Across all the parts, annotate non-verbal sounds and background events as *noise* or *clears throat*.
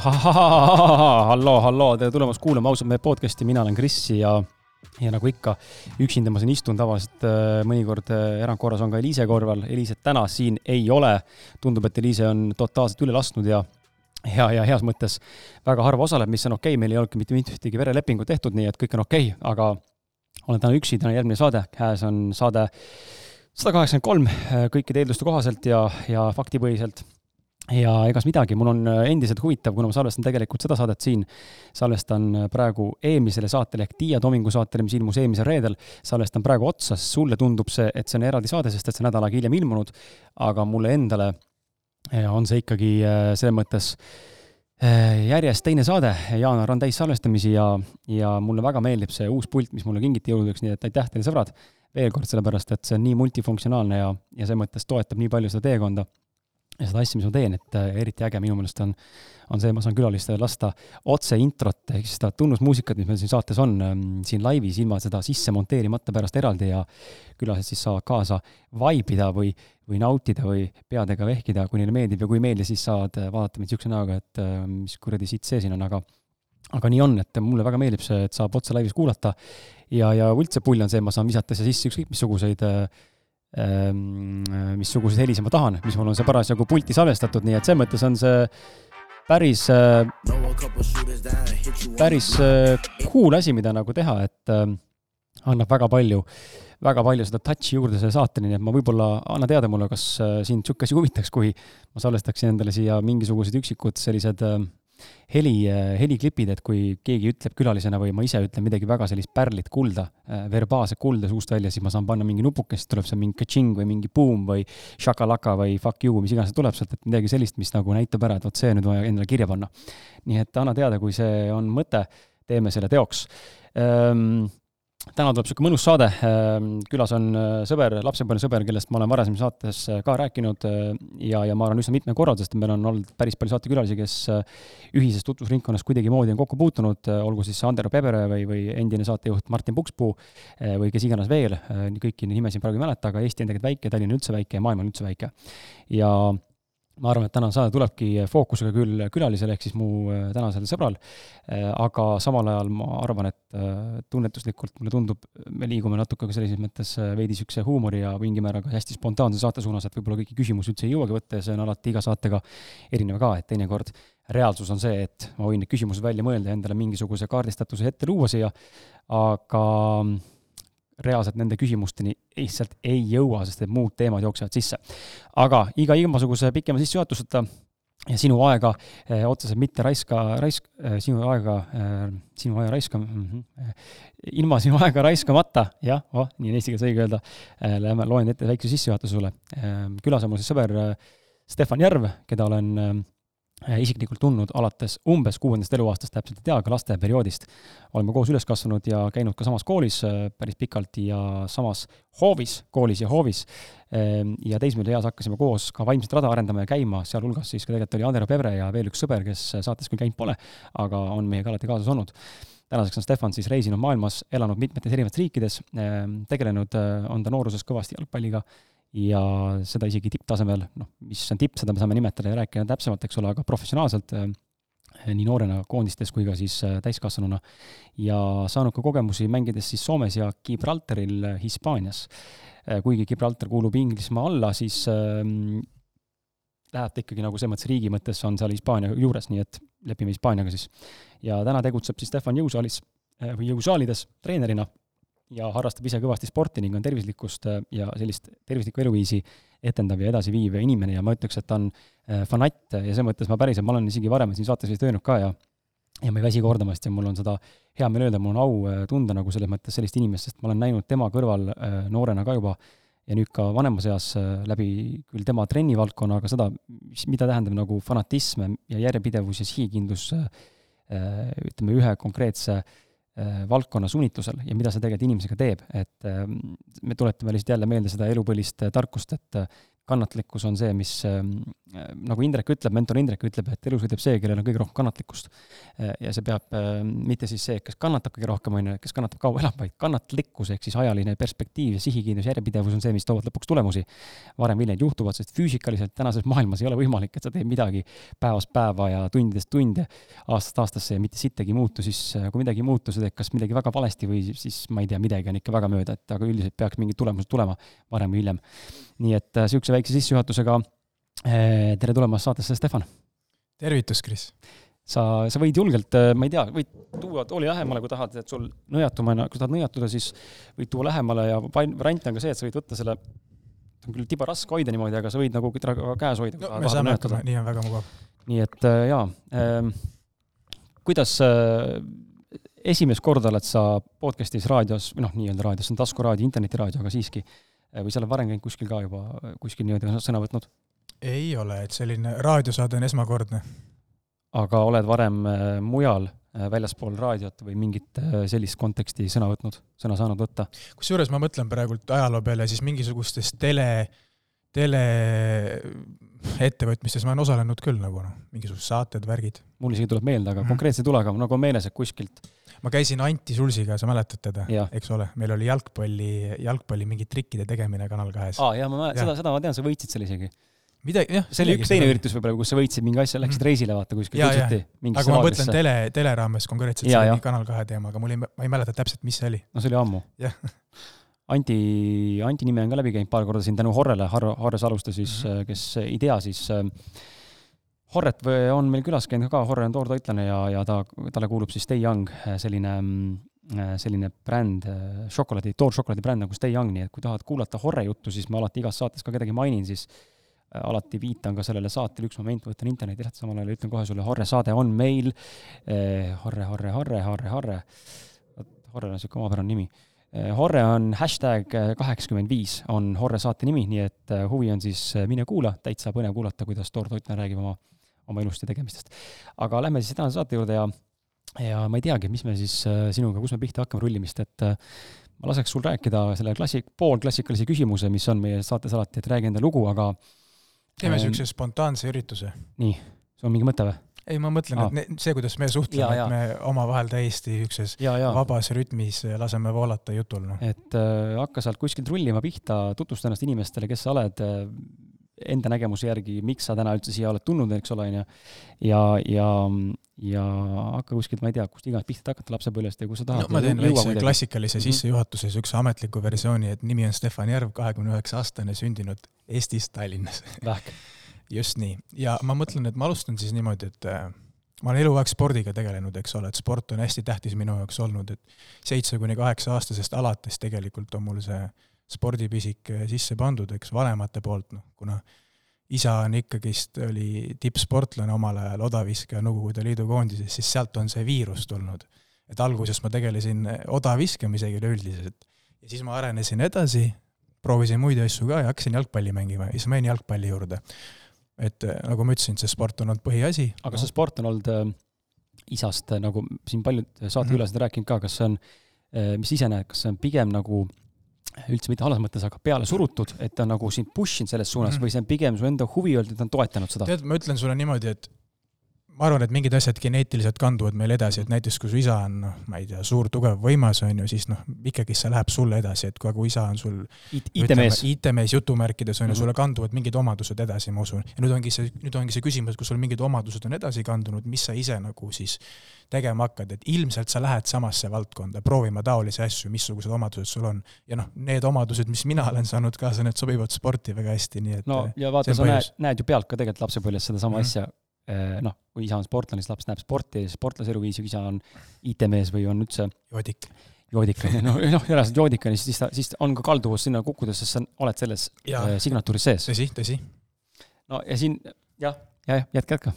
Halloo, halloo, tere tulemast kuulama ausalt mehe podcast'i, mina olen Kris ja ja nagu ikka, üksinda ma siin istun. Tavaliselt äh, mõnikord äh, erandkorras on ka Eliise korval, Eliiset täna siin ei ole. tundub, et Eliise on totaalselt üle lasknud ja ja, ja heas mõttes väga harva osaleb, mis on okei. Okay., meil ei olnudki mitte ühtegi verelepingut tehtud, nii et kõik on okei. Okay,, aga olen täna üksi, täna järgmine saade, käes on saade sada kaheksakümmend kolm äh, kõikide eelduste kohaselt ja, ja faktipõhiselt ja egas midagi, mul on äh, endiselt huvitav, kuna ma salvestan tegelikult seda saadet siin, salvestan äh, praegu eelmisele saatele ehk Tiia Tomingu saatele, mis ilmus eelmisel reedel, salvestan praegu otsa, sest sulle tundub see, et see on eraldi saade, sest et see nädal aega hiljem ilmunud, aga mulle endale äh, on see ikkagi selles mõttes järjest teine saade, jaanuar on täis salvestamisi ja, ja mulle väga meeldib see uus pult, mis mulle kingiti jõuludeks, nii et aitäh teile, sõbrad, veel kord, sellepärast et see on nii multifunktsionaalne ja, ja selles mõttes toetab nii palju seda teekonda ja seda asja, mis ma teen, et äh, eriti äge minu meelest on, on see, ma saan külalistele lasta otse introt ehk siis seda tunnusmuusikat, mis meil siin saates on, ähm, siin laivis ilma seda sisse monteerimata pärast eraldi ja külalised siis saavad kaasa vaibida või, või nautida või peadega vehkida, kui neile meeldib ja kui ei meeldi, siis saavad äh, vaadata mind niisuguse näoga, et äh, mis kuradi sitt see siin on, aga aga nii on, et mulle väga meeldib see, et saab otse laivis kuulata. Ja, ja üldse pull on see, ma saan visata siia sisse ükskõik missuguseid äh, Ehm, missuguseid helisid ma tahan, mis mul on see parasjagu pulti salvestatud, nii et selles mõttes on see päris, äh, päris äh, cool asi, mida nagu teha, et äh, annab väga palju, väga palju seda touch'i juurde selle saateni, nii et ma võib-olla, anna teada mulle, kas sind niisugune asi huvitaks, kui ma salvestaksin endale siia mingisugused üksikud sellised äh, heli, heliklipid, et kui keegi ütleb külalisena või ma ise ütlen midagi väga sellist pärlit kulda, äh, verbaalset kulda suust välja, siis ma saan panna mingi nupukest, tuleb seal mingi ka-ching või mingi boom või shakalaka või fuck you, mis iganes tuleb sealt, et midagi sellist, mis nagu näitab ära, et vot see nüüd vaja endale kirja panna. nii et anna teada, kui see on mõte, teeme selle teoks. Ehm, täna tuleb niisugune mõnus saade, ehm, külas on äh, sõber, lapsepõlve sõber, kellest ma olen varasem saates äh, ka rääkinud äh, ja, ja ma arvan, üsna mitmel korral, sest meil on olnud päris palju saatekülalisi, kes ühises tutvusringkonnas kuidagimoodi on kokku puutunud, olgu siis Andero Pebere või, või endine saatejuht Martin Pukspuu või kes iganes veel, kõiki nimesid praegu ei mäleta, aga Eesti on tegelikult väike, Tallinn on üldse väike ja maailm on üldse väike. ja ma arvan, et tänane saade tulebki fookusega küll külalisel, ehk siis mu äh, tänasel sõbral, äh, aga samal ajal ma arvan, et äh, tunnetuslikult mulle tundub, me liigume natuke ka sellises mõttes veidi niisuguse huumori ja mingi määraga hästi spontaanse saate suunas, et võib-olla kõiki küsimusi üldse ei jõuagi võtta ja see on alati iga saatega erinev ka, et teinekord reaalsus on see, et ma võin need küsimused välja mõelda ja endale mingisuguse kaardistatuse ette luua siia, aga reaalselt nende küsimusteni lihtsalt ei jõua, sest et muud teemad jooksevad sisse. aga iga igasuguse pikema sissejuhatuseta ja sinu aega eh, otseselt mitte raiska, raisk eh,, sinu aega eh,, sinu aja raiska mm, -hmm, ilma sinu aega raiskamata, jah, oh, nii on eesti keeles õige öelda eh,, lähme loen ette väikse sissejuhatuse sulle eh,. külas on mul siis sõber eh, Stefan Järv, keda olen isiklikult tundnud alates umbes kuuendast eluaastast, täpselt ei tea, aga lasteperioodist. oleme koos üles kasvanud ja käinud ka samas koolis äh, päris pikalt ja samas hoovis, koolis ja hoovis. Ähm, ja teismeeas hakkasime koos ka vaimset rada arendama ja käima, sealhulgas siis ka tegelikult oli Andero Pevre ja veel üks sõber, kes saates küll käinud pole, aga on meiega alati kaasas olnud tänaseks on Stefan siis reisinud maailmas, elanud mitmetes erinevates riikides, ähm, tegelenud äh, on ta nooruses kõvasti jalgpalliga ja seda isegi tipptasemel, noh, mis on tipp, seda me saame nimetada ja rääkida täpsemalt, eks ole, aga professionaalselt äh, nii noorena koondistes kui ka siis äh, täiskasvanuna ja saanud ka kogemusi mängides siis Soomes ja Gibraltaril äh, Hispaanias. kuigi Gibraltar kuulub Inglismaa alla, siis ähm, läheb ta ikkagi nagu selles mõttes riigi mõttes on seal Hispaania juures, nii et lepime Hispaaniaga siis. ja täna tegutseb siis Stefan jõusaalis või jõusaalides treenerina ja harrastab ise kõvasti sporti ning on tervislikkust äh, ja sellist tervislikku eluviisi etendav ja edasiviiv inimene. Ja ma ütleks, et ta on äh, fanatt ja selles mõttes ma päriselt, ma olen isegi varem siin saates vist öelnud ka ja ja ma ei väsi kordamast ja mul on seda hea meel öelda, mul on au äh, tunda nagu selles mõttes sellist inimest, sest ma olen näinud tema kõrval noorena ka juba ja nüüd ka vanemas eas läbi küll tema trennivaldkonna, aga seda, mis, mida tähendab nagu fanatism ja järjepidevus ja sihikindlus ütleme, ühe konkreetse äh, valdkonna sunnitlusel ja mida see tegelikult inimesega teeb, et ähm, me tuletame lihtsalt jälle meelde seda elupõlist äh, tarkust, et äh, kannatlikkus on see, mis ähm, nagu Indrek ütleb, mentor Indrek ütleb, et elus võidab see, kellel on kõige rohkem kannatlikkust. ja see peab ähm, mitte siis see, kes kannatab kõige rohkem, on ju, kes kannatab kaua elab, vaid kannatlikkus ehk siis ajaline perspektiiv ja sihikindlus, järjepidevus on see, mis toovad lõpuks tulemusi. varem või hiljem juhtuvad, sest füüsikaliselt tänases maailmas ei ole võimalik, et sa teed midagi päevast päeva ja tundidest tunde, aastast aastasse ja mitte sittagi ei muutu, siis kui midagi ei muutu, sa teed kas midagi väga valesti või siis ma ei tea, midagi on ikka väga mööda, et aga üldiselt peaks mingid tulemused tulema varem või hiljem. nii et niisuguse niisuguse väikse sissejuhatusega eh, tere tulemast saatesse, Stefan! tervitus, Kris! sa, sa võid julgelt, eh, ma ei tea, võid tuua tooli lähemale, kui tahad, et sul nõjatumine, kui tahad nõjatuda, siis võid tuua lähemale ja variant on ka see, et sa võid võtta selle, on küll tiba raske hoida niimoodi, aga sa võid nagu käes hoida. no me saame hakkama, nii on väga mugav. nii et eh, jaa äh,, kuidas äh, esimest korda oled sa podcast'is raadios, või noh, nii-öelda raadios, see on taskuraadio, internetiraadio, aga siiski Äh, või sa oled varem käinud kuskil ka juba, kuskil niimoodi sõna võtnud? ei ole, et selline raadiosaade on esmakordne. aga oled varem äh, mujal äh, väljaspool raadiot või mingit sellist konteksti sõna võtnud, sõna saanud võtta? kusjuures ma mõtlen praegult ajaloo peale, siis mingisugustes tele, teleettevõtmistes ma olen osalenud küll nagu noh, mingisugused saated, värgid. mul isegi tuleb meelde, aga -hmm. konkreetselt ei tule, aga nagu on meeles, et kuskilt ma käisin Anti Sulsiga, sa mäletad teda, eks ole, meil oli jalgpalli, jalgpalli mingi trikkide tegemine Kanal kahes. aa, jaa, ma mäletan, seda, seda ma tean, sa võitsid seal isegi. midagi, jah. see oli üks teine üritus võib-olla, kus sa võitsid mingi asja, läksid mhm. reisile vaata kuskil. aga ma mõtlen tele, tele raames konkreetselt, see oli Kanal kahe teema, aga mul ei, ma ei mäleta täpselt, mis see oli. no see oli ammu. jah *laughs* Anti, Anti nime on ka läbi käinud paar korda siin tänu Horrele, Harro, Harre Saluste siis mm, -hmm. kes ei tea, siis äh, Horret on meil külas käinud ka, Horre on toortoitlane ja, ja ta, talle kuulub siis Stay Young, selline, selline bränd, šokolaadi, tooršokolaadi bränd nagu Stay Young, nii et kui tahad kuulata Horre juttu, siis ma alati igas saates ka kedagi mainin, siis äh, alati viitan ka sellele saatele, üks moment, võtan interneti lahti, samal ajal ütlen kohe sulle, Horre saade on meil, äh, Horre, Horre, Horre, Horre, Horre, Horre on niisugune omapärane nimi. äh, Horre on hashtag kaheksakümmend viis, on Horre saate nimi, nii et huvi on siis mine kuula, täitsa põnev kuulata, kuidas Toor Toitlane räägib oma oma elust ja tegemistest. aga lähme siis tänase saate juurde ja ja ma ei teagi, mis me siis sinuga, kus me pihta hakkame rullimist, et ma laseks sul rääkida selle klassik-, poolklassikalise küsimuse, mis on meie saates alati, et räägi enda lugu, aga teeme niisuguse ähm, spontaanse ürituse. nii, sul on mingi mõte või? Ei, ma mõtlen, et see, kuidas me suhtleme, et me omavahel täiesti niisuguses vabas rütmis laseme voolata jutul, noh. et äh, hakka sealt kuskilt rullima pihta, tutvusta ennast inimestele, kes sa oled äh,, enda nägemuse järgi, miks sa täna üldse siia oled tulnud, eks ole, on ju. ja, ja, ja hakka kuskilt, ma ei tea, kust iganes pihta hakata lapsepõlvest ja kus sa tahad no,. ma teen väikse klassikalise -hmm. sissejuhatuse, niisuguse ametliku versiooni, et nimi on Stefan Järv, kahekümne üheksa aastane, sündinud Eestis, Tallinnas. Vähk just nii, ja ma mõtlen, et ma alustan siis niimoodi, et äh, ma olen eluaeg spordiga tegelenud, eks ole, et sport on hästi tähtis minu jaoks olnud, et seitse kuni kaheksa aastasest alates tegelikult on mul see spordipisik sisse pandud, eks, vanemate poolt, noh, kuna isa on ikkagist, oli tippsportlane omal ajal odaviskaja Nõukogude Liidu koondises, siis sealt on see viirus tulnud. et alguses ma tegelesin odaviskamisega üleüldiselt ja siis ma arenesin edasi, proovisin muid asju ka ja hakkasin jalgpalli mängima ja siis ma jäin jalgpalli juurde. Et nagu ma ütlesin, see sport on olnud põhiasi. aga no. see sport on olnud äh, isast, nagu siin paljud saatekülalised mm -hmm. rääkinud ka, kas see on mis ise näed, kas see on pigem nagu üldse mitte halvas mõttes, aga peale surutud, et ta nagu sind push inud selles suunas mm -hmm. või see on pigem su enda huvi olnud, et ta on toetanud seda? tead, ma ütlen sulle niimoodi, et ma arvan, et mingid asjad geneetiliselt kanduvad meil edasi, et näiteks kui su isa on noh, ma ei tea, suur tugev võimas, on ju, siis noh, ikkagi see läheb sulle edasi, et kui, kui isa on sul IT-mees, IT-mees jutumärkides on ju -hmm., sulle kanduvad mingid omadused edasi, ma usun. ja nüüd ongi see, nüüd ongi see küsimus, kui sul mingid omadused on edasi kandunud, mis sa ise nagu siis tegema hakkad, et ilmselt sa lähed samasse valdkonda proovima taolisi asju, missugused omadused sul on. ja noh, need omadused, mis mina olen saanud kaasa, need sobivad sporti väga hästi, nii et no ja vaata, sa näed, näed ju pealt ka tegelikult lapsepõlves sedasama mm -hmm. asja noh, kui isa on sportlane, siis laps näeb sporti, sportlase eluviisi, kui isa on IT-mees või on üldse joodik. joodik noh, noh, reaalselt joodik on ju, siis ta, siis on ka kalduvus sinna kukkuda, sest sa oled selles ja. äh, signatuuris sees. tõsi, tõsi. no ja siin jah, jah, jätka, jätka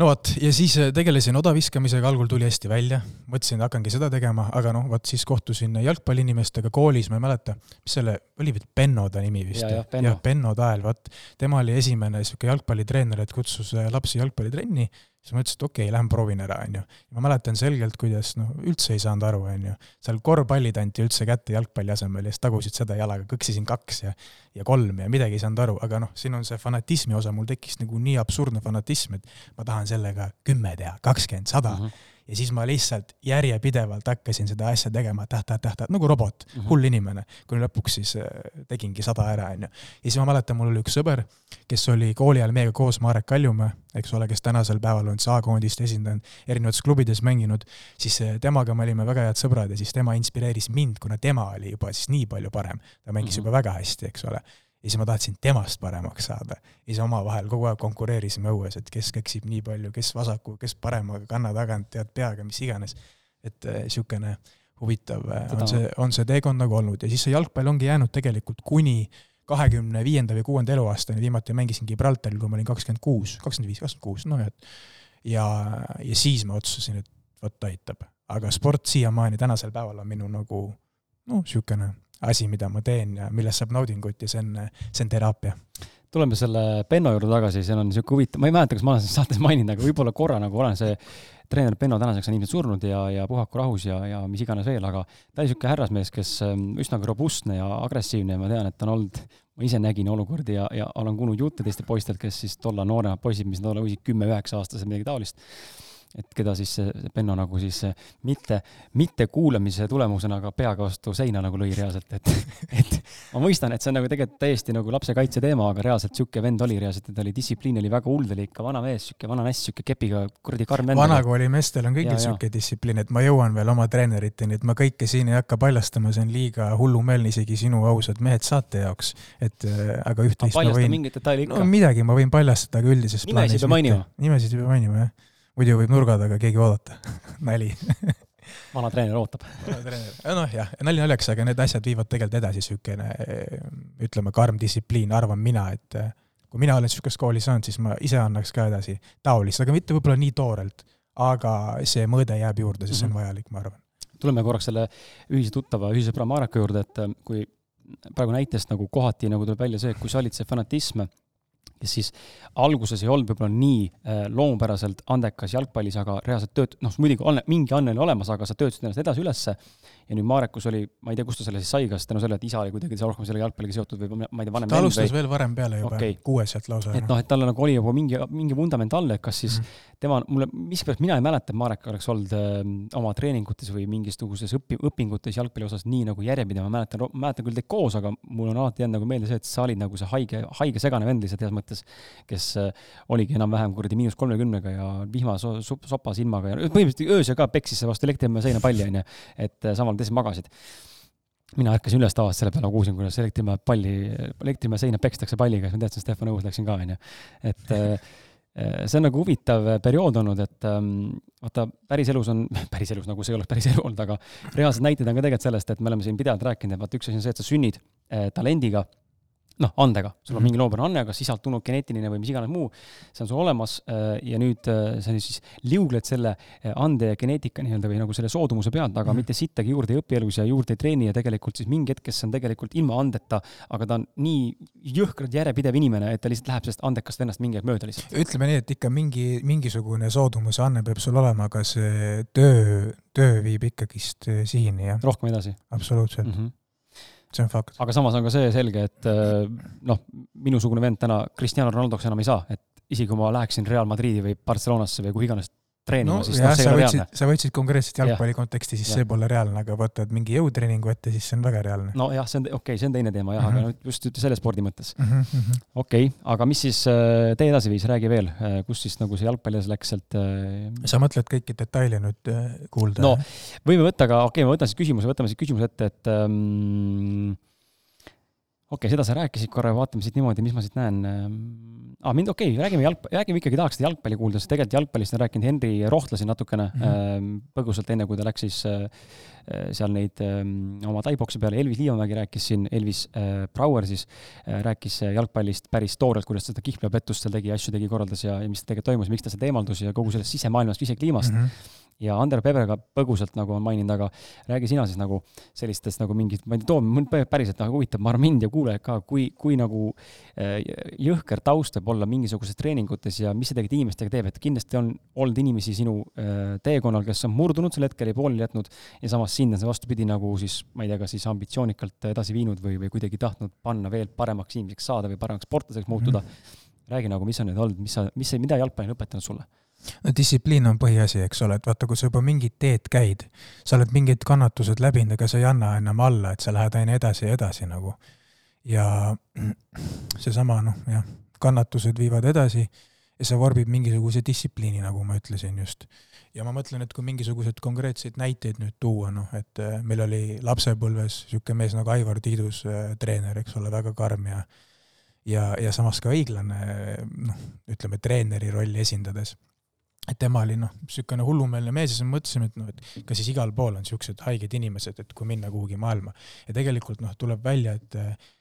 no vot, ja siis äh, tegelesin odaviskamisega, algul tuli hästi välja, mõtlesin, et hakkangi seda tegema, aga noh, vot siis kohtusin jalgpalliinimestega koolis, ma ei mäleta, mis selle, oli vist Benno ta nimi vist? jah, Benno, Tael, vot. Tema oli esimene niisugune jalgpallitreener, et kutsus äh, lapsi jalgpallitrenni siis ma ütlesin, et okei okay,, lähen proovin ära, on ju. ma mäletan selgelt, kuidas noh, üldse ei saanud aru, on ju. seal korvpallid anti üldse kätte jalgpalli asemel ja siis tagusid seda jalaga, kõksisin kaks ja, ja kolm ja midagi ei saanud aru, aga noh, siin on see fanatismi osa, mul tekkis nagu nii absurdne fanatism, et ma tahan sellega kümme teha, kakskümmend, sada. -hmm ja siis ma lihtsalt järjepidevalt hakkasin seda asja tegema täht-täht-täht, nagu robot mm, -hmm. hull inimene, kuni lõpuks siis äh, tegingi sada ära, onju. ja siis ma mäletan, mul oli üks sõber, kes oli kooli ajal meiega koos, Marek Kaljumäe, eks ole, kes tänasel päeval on siis A-koondist esindanud, erinevates klubides mänginud, siis äh, temaga me olime väga head sõbrad ja siis tema inspireeris mind, kuna tema oli juba siis nii palju parem. ta mängis mm -hmm. juba väga hästi, eks ole ja siis ma tahtsin temast paremaks saada. ja siis omavahel kogu aeg konkureerisime õues, et kes keksib nii palju, kes vasaku, kes paremaga, kanna tagant, tead peaga, mis iganes. et niisugune äh, huvitav äh, on see, on see teekond nagu olnud ja siis see jalgpall ongi jäänud tegelikult kuni kahekümne viienda või kuuenda eluaastani, viimati mängisin Gibraltaril, kui ma olin kakskümmend kuus, kakskümmend viis, kakskümmend kuus, noh et ja, ja siis ma otsustasin, et vot aitab. aga sport siiamaani tänasel päeval on minu nagu noh, niisugune asi, mida ma teen ja millest saab naudingut ja see on, see on teraapia. tuleme selle Benno juurde tagasi, seal on niisugune huvitav, ma ei mäleta, kas ma olen selles saates maininud, aga võib-olla korra nagu olen see treener Benno tänaseks on ilmselt surnud ja, ja puhaku rahus ja, ja mis iganes veel, aga ta oli niisugune härrasmees, kes ähm, üsnagi robustne ja agressiivne ja ma tean, et ta on olnud, ma ise nägin olukordi ja, ja olen kuulnud jutte teistelt poistelt, kes siis tolla nooremad poisid, mis nad olid kümme-üheksa aastased, midagi taolist et keda siis see Benno nagu siis mitte, mitte kuulamise tulemusena ka peaga vastu seina nagu lõi reaalselt, et, *laughs* et ma mõistan, et see on nagu tegelikult täiesti nagu lapsekaitse teema, aga reaalselt sihuke vend oli reaalselt, et ta oli, distsipliin oli väga oli ikka vana mees, sihuke vana näss, sihuke kepiga kuradi karm vend. vanakooli meestel on kõigil sihuke distsipliin, et ma jõuan veel oma treeneriteni, et ma kõike siin ei hakka paljastama, see on liiga hullumeelne isegi sinu ausad mehed saate jaoks, et äh, aga üht-teist ma võin. no,. midagi ma võin paljastada, aga üldises plaanis. nimesid ei pea mainima. nimesid ei pea mainima, jah muidu võib nurga taga keegi oodata *laughs* nali vana treener ootab. vana treener, noh jah, nali naljaks, aga need asjad viivad tegelikult edasi, niisugune ütleme, karm distsipliin, arvan mina, et eh, kui mina olen niisugust kooli saanud, siis ma ise annaks ka edasi taolist, aga mitte võib-olla nii toorelt. aga see mõõde jääb juurde, sest see on mhm. vajalik, ma arvan. tuleme korraks selle ühise tuttava, ühise sõbra Mareka juurde, et eh, kui praegu näitest nagu kohati nagu tuleb välja see, et kui sa olid see fanatism kes siis alguses ei olnud võib-olla nii äh, loomupäraselt andekas jalgpallis, aga reaalselt tööt-, noh, muidugi on, mingi anne oli olemas, aga sa töötasid ennast edasi ülesse ja nüüd Marekus oli, ma ei tea, kust ta selle siis sai, kas tänu sellele, et isa oli kuidagi rohkem selle jalgpalliga seotud või ma ei tea, vanem ta alustas või... veel varem peale juba okay., kuueselt lausa. et noh, et tal nagu oli juba mingi, mingi vundament all, et kas siis mm -hmm. tema, mulle, miskipärast mina ei mäleta, et Marek oleks olnud öö, ähm, oma treeningutes või mingisuguses õpi-, õpingutes jalgpalli osas nii nagu järjepidev, ma mäletan, mäletan küll teid koos, aga mul on alati jäänud nagu meelde see, et sa olid nagu see haige, haige segane vend lihtsalt heas mõttes, kes äh, oligi enam-vähem kuradi miinus kolmekümnega ja vihma so, so, sopas ilmaga ja põhimõtteliselt öösel ka peksis vastu Elektrimäe seina palli, onju. et äh, samal teised magasid mina ärkasin üles tavaliselt selle peale, kuulsin, kuidas Elektrimäe palli, Elektrimäe seina pekstakse palliga, siis ma teadsin, Stefan õues läksin ka, onju. et äh, *laughs* äh, see on nagu huvitav periood olnud, et ähm, vaata, päriselus on, *laughs* päriselus nagu see ei oleks päris elu olnud, aga reaalsed näited on ka tegelikult sellest, et me oleme siin pidevalt rääkinud, et vaata, üks asi on see, et sa sünnid talendiga noh, andega, sul on mm -hmm. mingi loomupärane anne, kas isalt tulnud geneetiline või mis iganes muu, see on sul olemas äh, ja nüüd äh, sa siis liugled selle äh, ande ja geneetika nii-öelda või nagu selle soodumuse pealt, aga mm -hmm. mitte sittagi juurde ei õpi elus ja juurde ei treeni ja tegelikult siis mingi hetk, kes on tegelikult ilma andeta, aga ta on nii jõhkralt järjepidev inimene, et ta lihtsalt läheb sellest andekast vennast mingi aeg mööda lihtsalt. ütleme nii, et ikka mingi, mingisugune soodumuse anne peab sul olema, aga see töö, töö viib ikkagist sihini, jah. rohkem edasi. absoluutselt mm. -hmm see on fakt. aga samas on ka see selge, et äh, noh, minusugune vend täna Cristiano Ronaldoks enam ei saa, et isegi kui ma läheksin Real Madridi või Barcelonasse või kuhu iganes treenima no,, siis jah, noh, see ei ole reaalne. sa võtsid konkreetselt jalgpalli konteksti, siis ja. see pole reaalne, aga võtad mingi jõutreeningu ette, siis see on väga reaalne. nojah, see on, okei okay,, see on teine teema jah mm, -hmm. aga just selle spordi mõttes mm -hmm.. okei okay,, aga mis siis äh, tee edasi viis, räägi veel, äh, kus siis nagu see jalgpall edasi läks sealt? Äh, sa mõtled kõiki detaile nüüd kuulda? no võime võtta, aga okei okay,, ma võtan siis küsimuse, võtame siis küsimuse ette, et ähm, okei okay,, seda sa rääkisid korra, vaatame siit niimoodi, mis ma siit näen ah,. mind, okei okay,, räägime jalg, räägime ikkagi, tahaks seda jalgpalli kuulda, sest tegelikult jalgpallist on rääkinud Henri Rohtla siin natukene mm -hmm. põgusalt, enne kui ta läks siis seal neid ähm, oma taiboksi peale, Elvis Liivamägi rääkis siin, Elvis äh, Brouer siis rääkis jalgpallist päris toorelt, kuidas ta seda kihlveopettust seal tegi, asju tegi, korraldas ja, ja mis tegelikult toimus, miks ta sealt eemaldus ja kogu sellest sisemaailmast, sisekliimast mm. -hmm ja Ander Pebrega põgusalt nagu on maininud, aga räägi sina siis nagu sellistest nagu mingit, ma ei tea, mind päriselt nagu huvitab, ma arvan, mind ja kuulajaid ka, kui, kui nagu äh, jõhker taust võib olla mingisuguses treeningutes ja mis see tegelikult inimestega teeb, et kindlasti on olnud inimesi sinu äh, teekonnal, kes on murdunud sel hetkel ja pooleli jätnud ja samas sind on see vastupidi nagu siis, ma ei tea, kas siis ambitsioonikalt edasi viinud või, või kuidagi tahtnud panna veel paremaks inimeseks saada või paremaks sportlaseks muutuda mm. -hmm. räägi nagu, mis on need olnud, mis sa, mis, mida jalgpall on õpetanud sulle? no distsipliin on põhiasi, eks ole, et vaata, kui sa juba mingit teed käid, sa oled mingid kannatused läbinud, ega sa ei anna enam alla, et sa lähed aina edasi ja edasi nagu. ja *clears throat* seesama noh, jah, kannatused viivad edasi ja see vormib mingisuguse distsipliini, nagu ma ütlesin just. Ja ma mõtlen, et kui mingisuguseid konkreetseid näiteid nüüd tuua, noh, et äh, meil oli lapsepõlves niisugune mees nagu Aivar Tiidus, äh, treener, eks ole, väga karm ja ja, ja samas ka õiglane, noh, ütleme treeneri rolli esindades et tema oli noh, niisugune hullumeelne mees ja siis me mõtlesime, et noh, et kas siis igal pool on niisugused haiged inimesed, et kui minna kuhugi maailma. ja tegelikult noh, tuleb välja, et äh,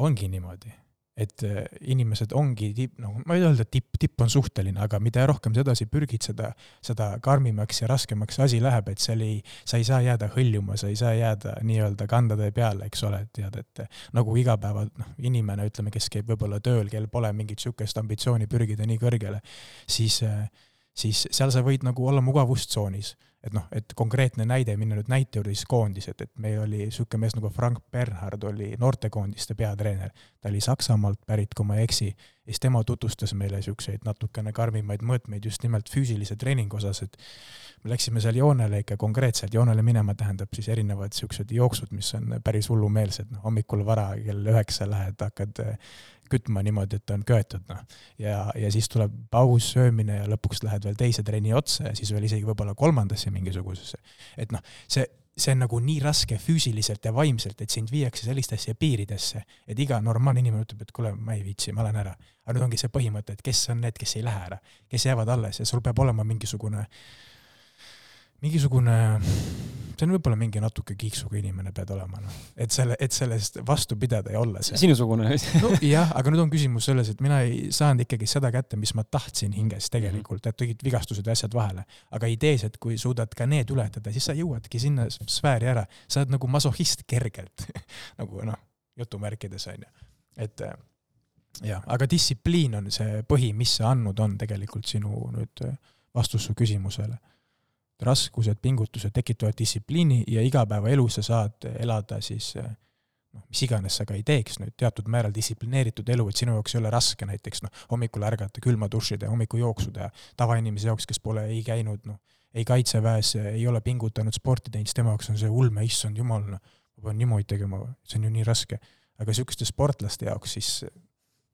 ongi niimoodi, et äh, inimesed ongi tipp, no ma ei öelda, tipp, tipp on suhteline, aga mida rohkem sa edasi pürgid, seda, seda karmimaks ja raskemaks see asi läheb, et seal ei, sa ei saa jääda hõljuma, sa ei saa jääda nii-öelda kandade peale, eks ole, tead, et nagu igapäeva noh, inimene, ütleme, kes käib võib-olla tööl, kel pole mingit niisugust ambitsiooni pürgida nii kõrgele, siis äh, siis seal sa võid nagu olla mugavustsoonis. Et noh, et konkreetne näide, minna nüüd näite juurde, siis koondised, et meil oli niisugune mees nagu Frank Bernhard oli noortekoondiste peatreener. ta oli Saksamaalt pärit, kui ma ei eksi, siis tema tutvustas meile niisuguseid natukene karmimaid mõõtmeid just nimelt füüsilise treeningu osas, et me läksime seal joonele ikka konkreetselt, joonele minema tähendab siis erinevad niisugused jooksud, mis on päris hullumeelsed, noh hommikul vara kell üheksa lähed, hakkad kütma niimoodi, et on köetud, noh. ja, ja siis tuleb paus, söömine ja lõpuks lähed veel teise trenni otsa ja siis veel isegi võib-olla kolmandasse mingisugusesse. et noh, see, see on nagu nii raske füüsiliselt ja vaimselt, et sind viiakse sellistesse piiridesse, et iga normaalne inimene ütleb, et kuule, ma ei viitsi, ma lähen ära. aga nüüd ongi see põhimõte, et kes on need, kes ei lähe ära, kes jäävad alles ja sul peab olema mingisugune äh, mingisugune, see on võib-olla mingi natuke kiiksuga inimene pead olema, noh. et selle, et sellest vastu pidada ja olla see. sinusugune nojah, aga nüüd on küsimus selles, et mina ei saanud ikkagi seda kätte, mis ma tahtsin hinges tegelikult, et tegid vigastused ja asjad vahele. aga idees, et kui suudad ka need ületada, siis sa jõuadki sinna sfääri ära, sa oled nagu masohhist kergelt *laughs* nagu noh, jutumärkides on ju, et jah, aga distsipliin on see põhi, mis see andnud on tegelikult sinu nüüd vastus su küsimusele. Raskused, pingutused tekitavad distsipliini ja igapäevaelus sa saad elada siis noh, mis iganes sa ka ei teeks nüüd, teatud määral distsiplineeritud elu, et sinu jaoks ei ole raske näiteks noh, hommikul ärgata, külma duši teha, hommikujooksu teha, tavainimese jaoks, kes pole ei käinud noh, ei kaitseväes, ei ole pingutanud, sporti teinud, siis tema jaoks on see ulme, issand jumal, noh, ma pean niimoodi tegema, see on ju nii raske. aga niisuguste sportlaste jaoks siis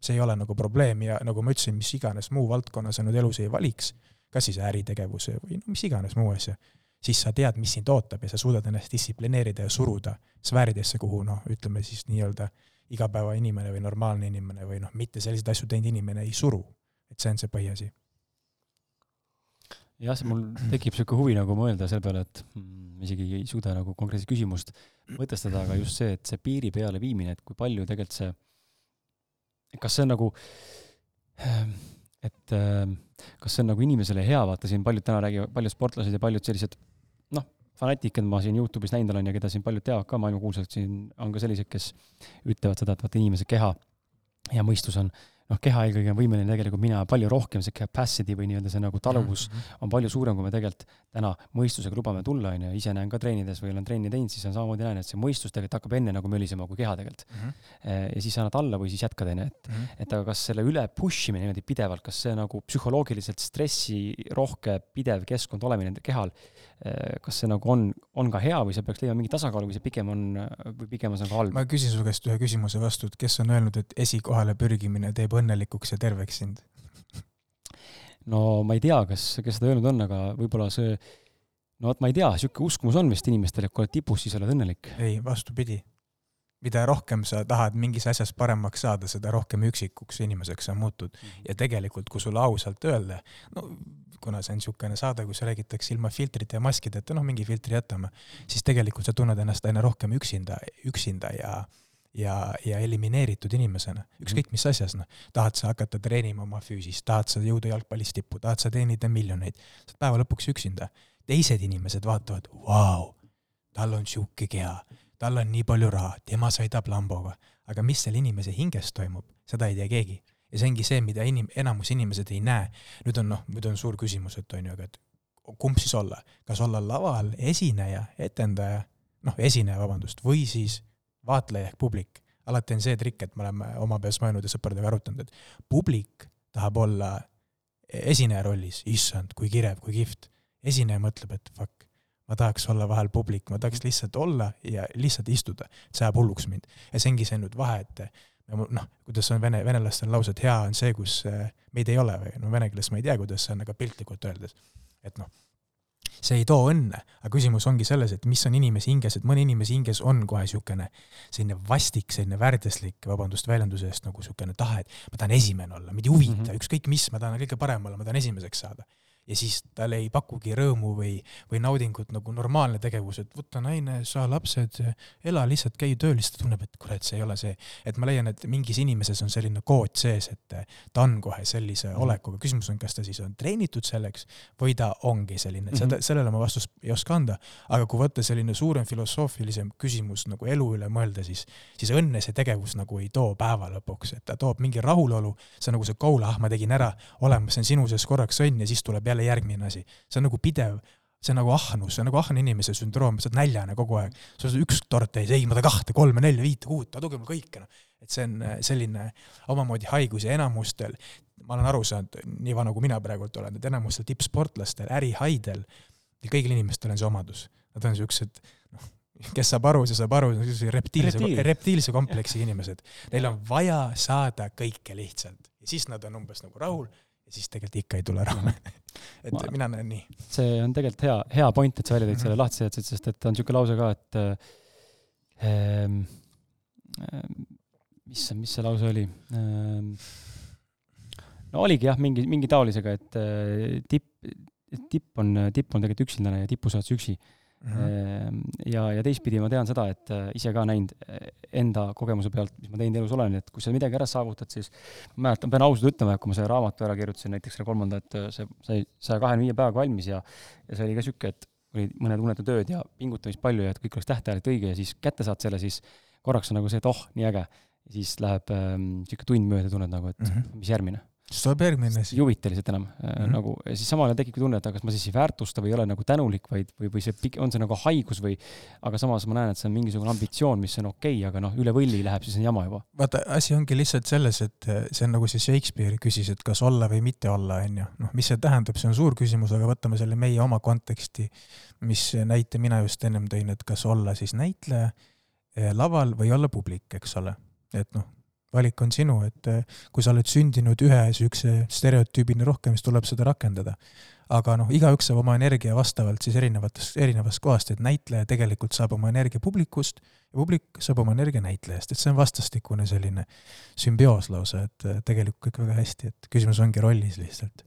see ei ole nagu probleem ja nagu ma ütlesin, mis iganes muu valdkonna sa nüüd elus ei valiks, kas siis äritegevuse või no mis iganes muu asja, siis sa tead, mis sind ootab ja sa suudad ennast distsiplineerida ja suruda sfääridesse, kuhu noh, ütleme siis nii-öelda igapäevainimene või normaalne inimene või noh, mitte selliseid asju teinud inimene ei suru. et see on see põhiasi. jah, see mul tekib niisugune huvi nagu mõelda selle peale, et mm, isegi ei suuda nagu konkreetset küsimust mõtestada, aga just see, et see piiri peale viimine, et kui palju tegelikult see, kas see on nagu ähm, et ähm, kas see on nagu inimesele hea, vaata siin paljud täna räägivad, paljud sportlased ja paljud sellised noh, fanaatikad ma siin Youtube'is näinud olen ja keda siin paljud teavad ka, maailmakuulsad siin on ka sellised, kes ütlevad seda, et vaata inimese keha ja mõistus on noh, keha eelkõige on võimeline tegelikult minema palju rohkem, see capacity või nii-öelda see nagu taluvus mm -hmm. on palju suurem, kui me tegelikult täna mõistusega lubame tulla, on ju, ise näen ka treenides või olen trenni teinud, siis on samamoodi näen, et see mõistus tegelikult hakkab enne nagu mölisema kui keha tegelikult mm. -hmm. ja siis annad alla või siis jätkad, on ju, et mm, -hmm. et aga kas selle üle push imine niimoodi pidevalt, kas see nagu psühholoogiliselt stressirohke pidev keskkond olemine kehal, eh, kas see nagu on, on ka hea või sa peaks leidma mingi tasakaalu või see pigem on, või pigem on see nagu halb? ma küsin su käest ühe küsimuse vastu, et kes on öelnud, et esikohale pürgimine teeb õnnelikuks ja terveks sind? no ma ei tea, kas, kes seda öelnud on, aga võib-olla see, no vot ma ei tea, niisugune uskumus on vist inimestel, et kui oled tipus, siis oled õnnelik. ei, vastupidi. mida rohkem sa tahad mingis asjas paremaks saada, seda rohkem üksikuks inimeseks sa muutud mm. -hmm. ja tegelikult, kui sulle ausalt öelda, no kuna see on niisugune saade, kus räägitakse ilma filtrite ja maskideta, noh, mingi filtri jätame, siis tegelikult sa tunned ennast aina rohkem üksinda, üksinda ja ja, ja elimineeritud inimesena, ükskõik mhm. mis asjas, noh. tahad sa hakata treenima oma füüsist, tahad sa jõuda jalgpallis tippu, tahad sa teenida miljoneid, sa oled päeva lõpuks üksinda. teised inimesed vaatavad, vau, tal on sihuke keha, tal on nii palju raha, tema sõidab Lamboga, aga mis selle inimese hinges toimub, seda ei tea keegi. Ja see ongi see, mida inim-, enamus inimesed ei näe. nüüd on noh, nüüd on suur küsimus, et on ju, aga et kumb siis olla, kas olla laval esineja, etendaja, noh, esineja, vabandust, või siis vaatleja ehk publik. alati on see trikk, et me oleme oma peas mõelnud ja sõpradega arutanud, et publik tahab olla esineja rollis, issand, kui kirev, kui kihvt. esineja mõtleb, et fuck, ma tahaks olla vahel publik, ma tahaks lihtsalt olla ja lihtsalt istuda, see ajab hulluks mind. ja see ongi see nüüd vahe, et noh, kuidas on vene, venelastel lause, et hea on see, kus eh, meid ei ole või no vene keeles ma ei tea, kuidas see on, aga piltlikult öeldes, et noh see ei too õnne, aga küsimus ongi selles, et mis on inimese hinges, et mõne inimese hinges on kohe niisugune selline vastik, selline värdjaslik, vabandust väljenduse eest, nagu niisugune tahe, et ma tahan esimene olla, mind ei huvita mm -hmm. ükskõik mis, ma tahan kõige parem olla, ma tahan esimeseks saada ja siis tal ei pakugi rõõmu või, või naudingut nagu normaalne tegevus, et võta naine, saa lapsed, ela lihtsalt, käi tööl, ta tunneb, et kurat, see ei ole see. et ma leian, et mingis inimeses on selline kood sees, et ta on kohe sellise mm. olekuga, küsimus on, kas ta siis on treenitud selleks või ta ongi selline, seda, mhm. sellele ma vastust ei oska anda, aga kui võtta selline suurem filosoofilisem küsimus nagu elu üle mõelda, siis, siis õnne see tegevus nagu ei too päeva lõpuks, et ta toob mingi rahulolu, see on nagu see goal, ah, ma tegin ära, olemas, see on sinu sees korraks õnn ja siis tuleb jälle järgmine asi. see on nagu pidev, see on nagu ahnus, see on nagu ahne inimese sündroom, sa oled näljane kogu aeg. sul on üks tort täis, ei, ma tahan kahte, kolme, nelja, viite, kuut, taduge mul kõike, noh. et see on äh, selline omamoodi haigus ja enamustel, ma olen aru saanud, nii vana kui mina praegult olen, et enamustel tippsportlastel, ärihaidel, kõigil inimestel on see omadus. Nad on siuksed, noh, kes saab aru, see saab aru, reptiilse Reptiil., reptiilse kompleksi inimesed. Neil on vaja saada kõike lihtsalt ja siis nad on umbes nagu rahul ja siis tegelikult ikka ei tule raha *laughs* et ma, mina näen nii. see on tegelikult hea, hea point, et sa välja tõid selle lahti seletasid, sest et on niisugune lause ka, et ähm, mis, mis see lause oli ähm,? no oligi jah, mingi, mingi taolisega, et äh, tipp, tipp on, tipp on tegelikult üksildane ja tippu saad sa üksi Mm -hmm. ja, ja teistpidi ma tean seda, et äh, ise ka näinud äh, enda kogemuse pealt, mis ma teinud elus olen, et kui sa midagi ära saavutad, siis ma mäletan, pean ausalt ütlema, et kui ma selle raamatu ära kirjutasin, näiteks selle kolmanda, et see sai saja kahekümne viie päevaga valmis ja ja see oli ka niisugune, et olid mõned unetud ööd ja pingutamist palju ja et kõik oleks tähtajaliselt õige ja siis kätte saad selle, siis korraks on nagu see, et oh, nii äge. siis läheb ähm, tund mööda, tunned nagu, et mm -hmm. mis järgmine siis tuleb järgmine siis. ei huvita lihtsalt enam mm -hmm. nagu, siis samal ajal tekibki tunne, et kas ma siis ei väärtusta või ei ole nagu tänulik, vaid, või, või see, on see nagu haigus või, aga samas ma näen, et see on mingisugune ambitsioon, mis on okei okay,, aga noh, üle võlli läheb, siis on jama juba. vaata, asi ongi lihtsalt selles, et see on nagu see Shakespeare küsis, et kas olla või mitte olla, on ju. noh, mis see tähendab, see on suur küsimus, aga võtame selle meie oma konteksti, mis näite mina just ennem tõin, et kas olla siis näitleja eh, laval või olla publik, eks ole. et noh valik on sinu, et eh, kui sa oled sündinud ühe niisuguse stereotüübini rohkem, siis tuleb seda rakendada. aga noh, igaüks saab oma energia vastavalt siis erinevatest, erinevast kohast, et näitleja tegelikult saab oma energia publikust ja publik saab oma energia näitlejast, et see on vastastikune selline sümbioos lausa, et eh, tegelikult kõik väga hästi, et küsimus ongi rollis lihtsalt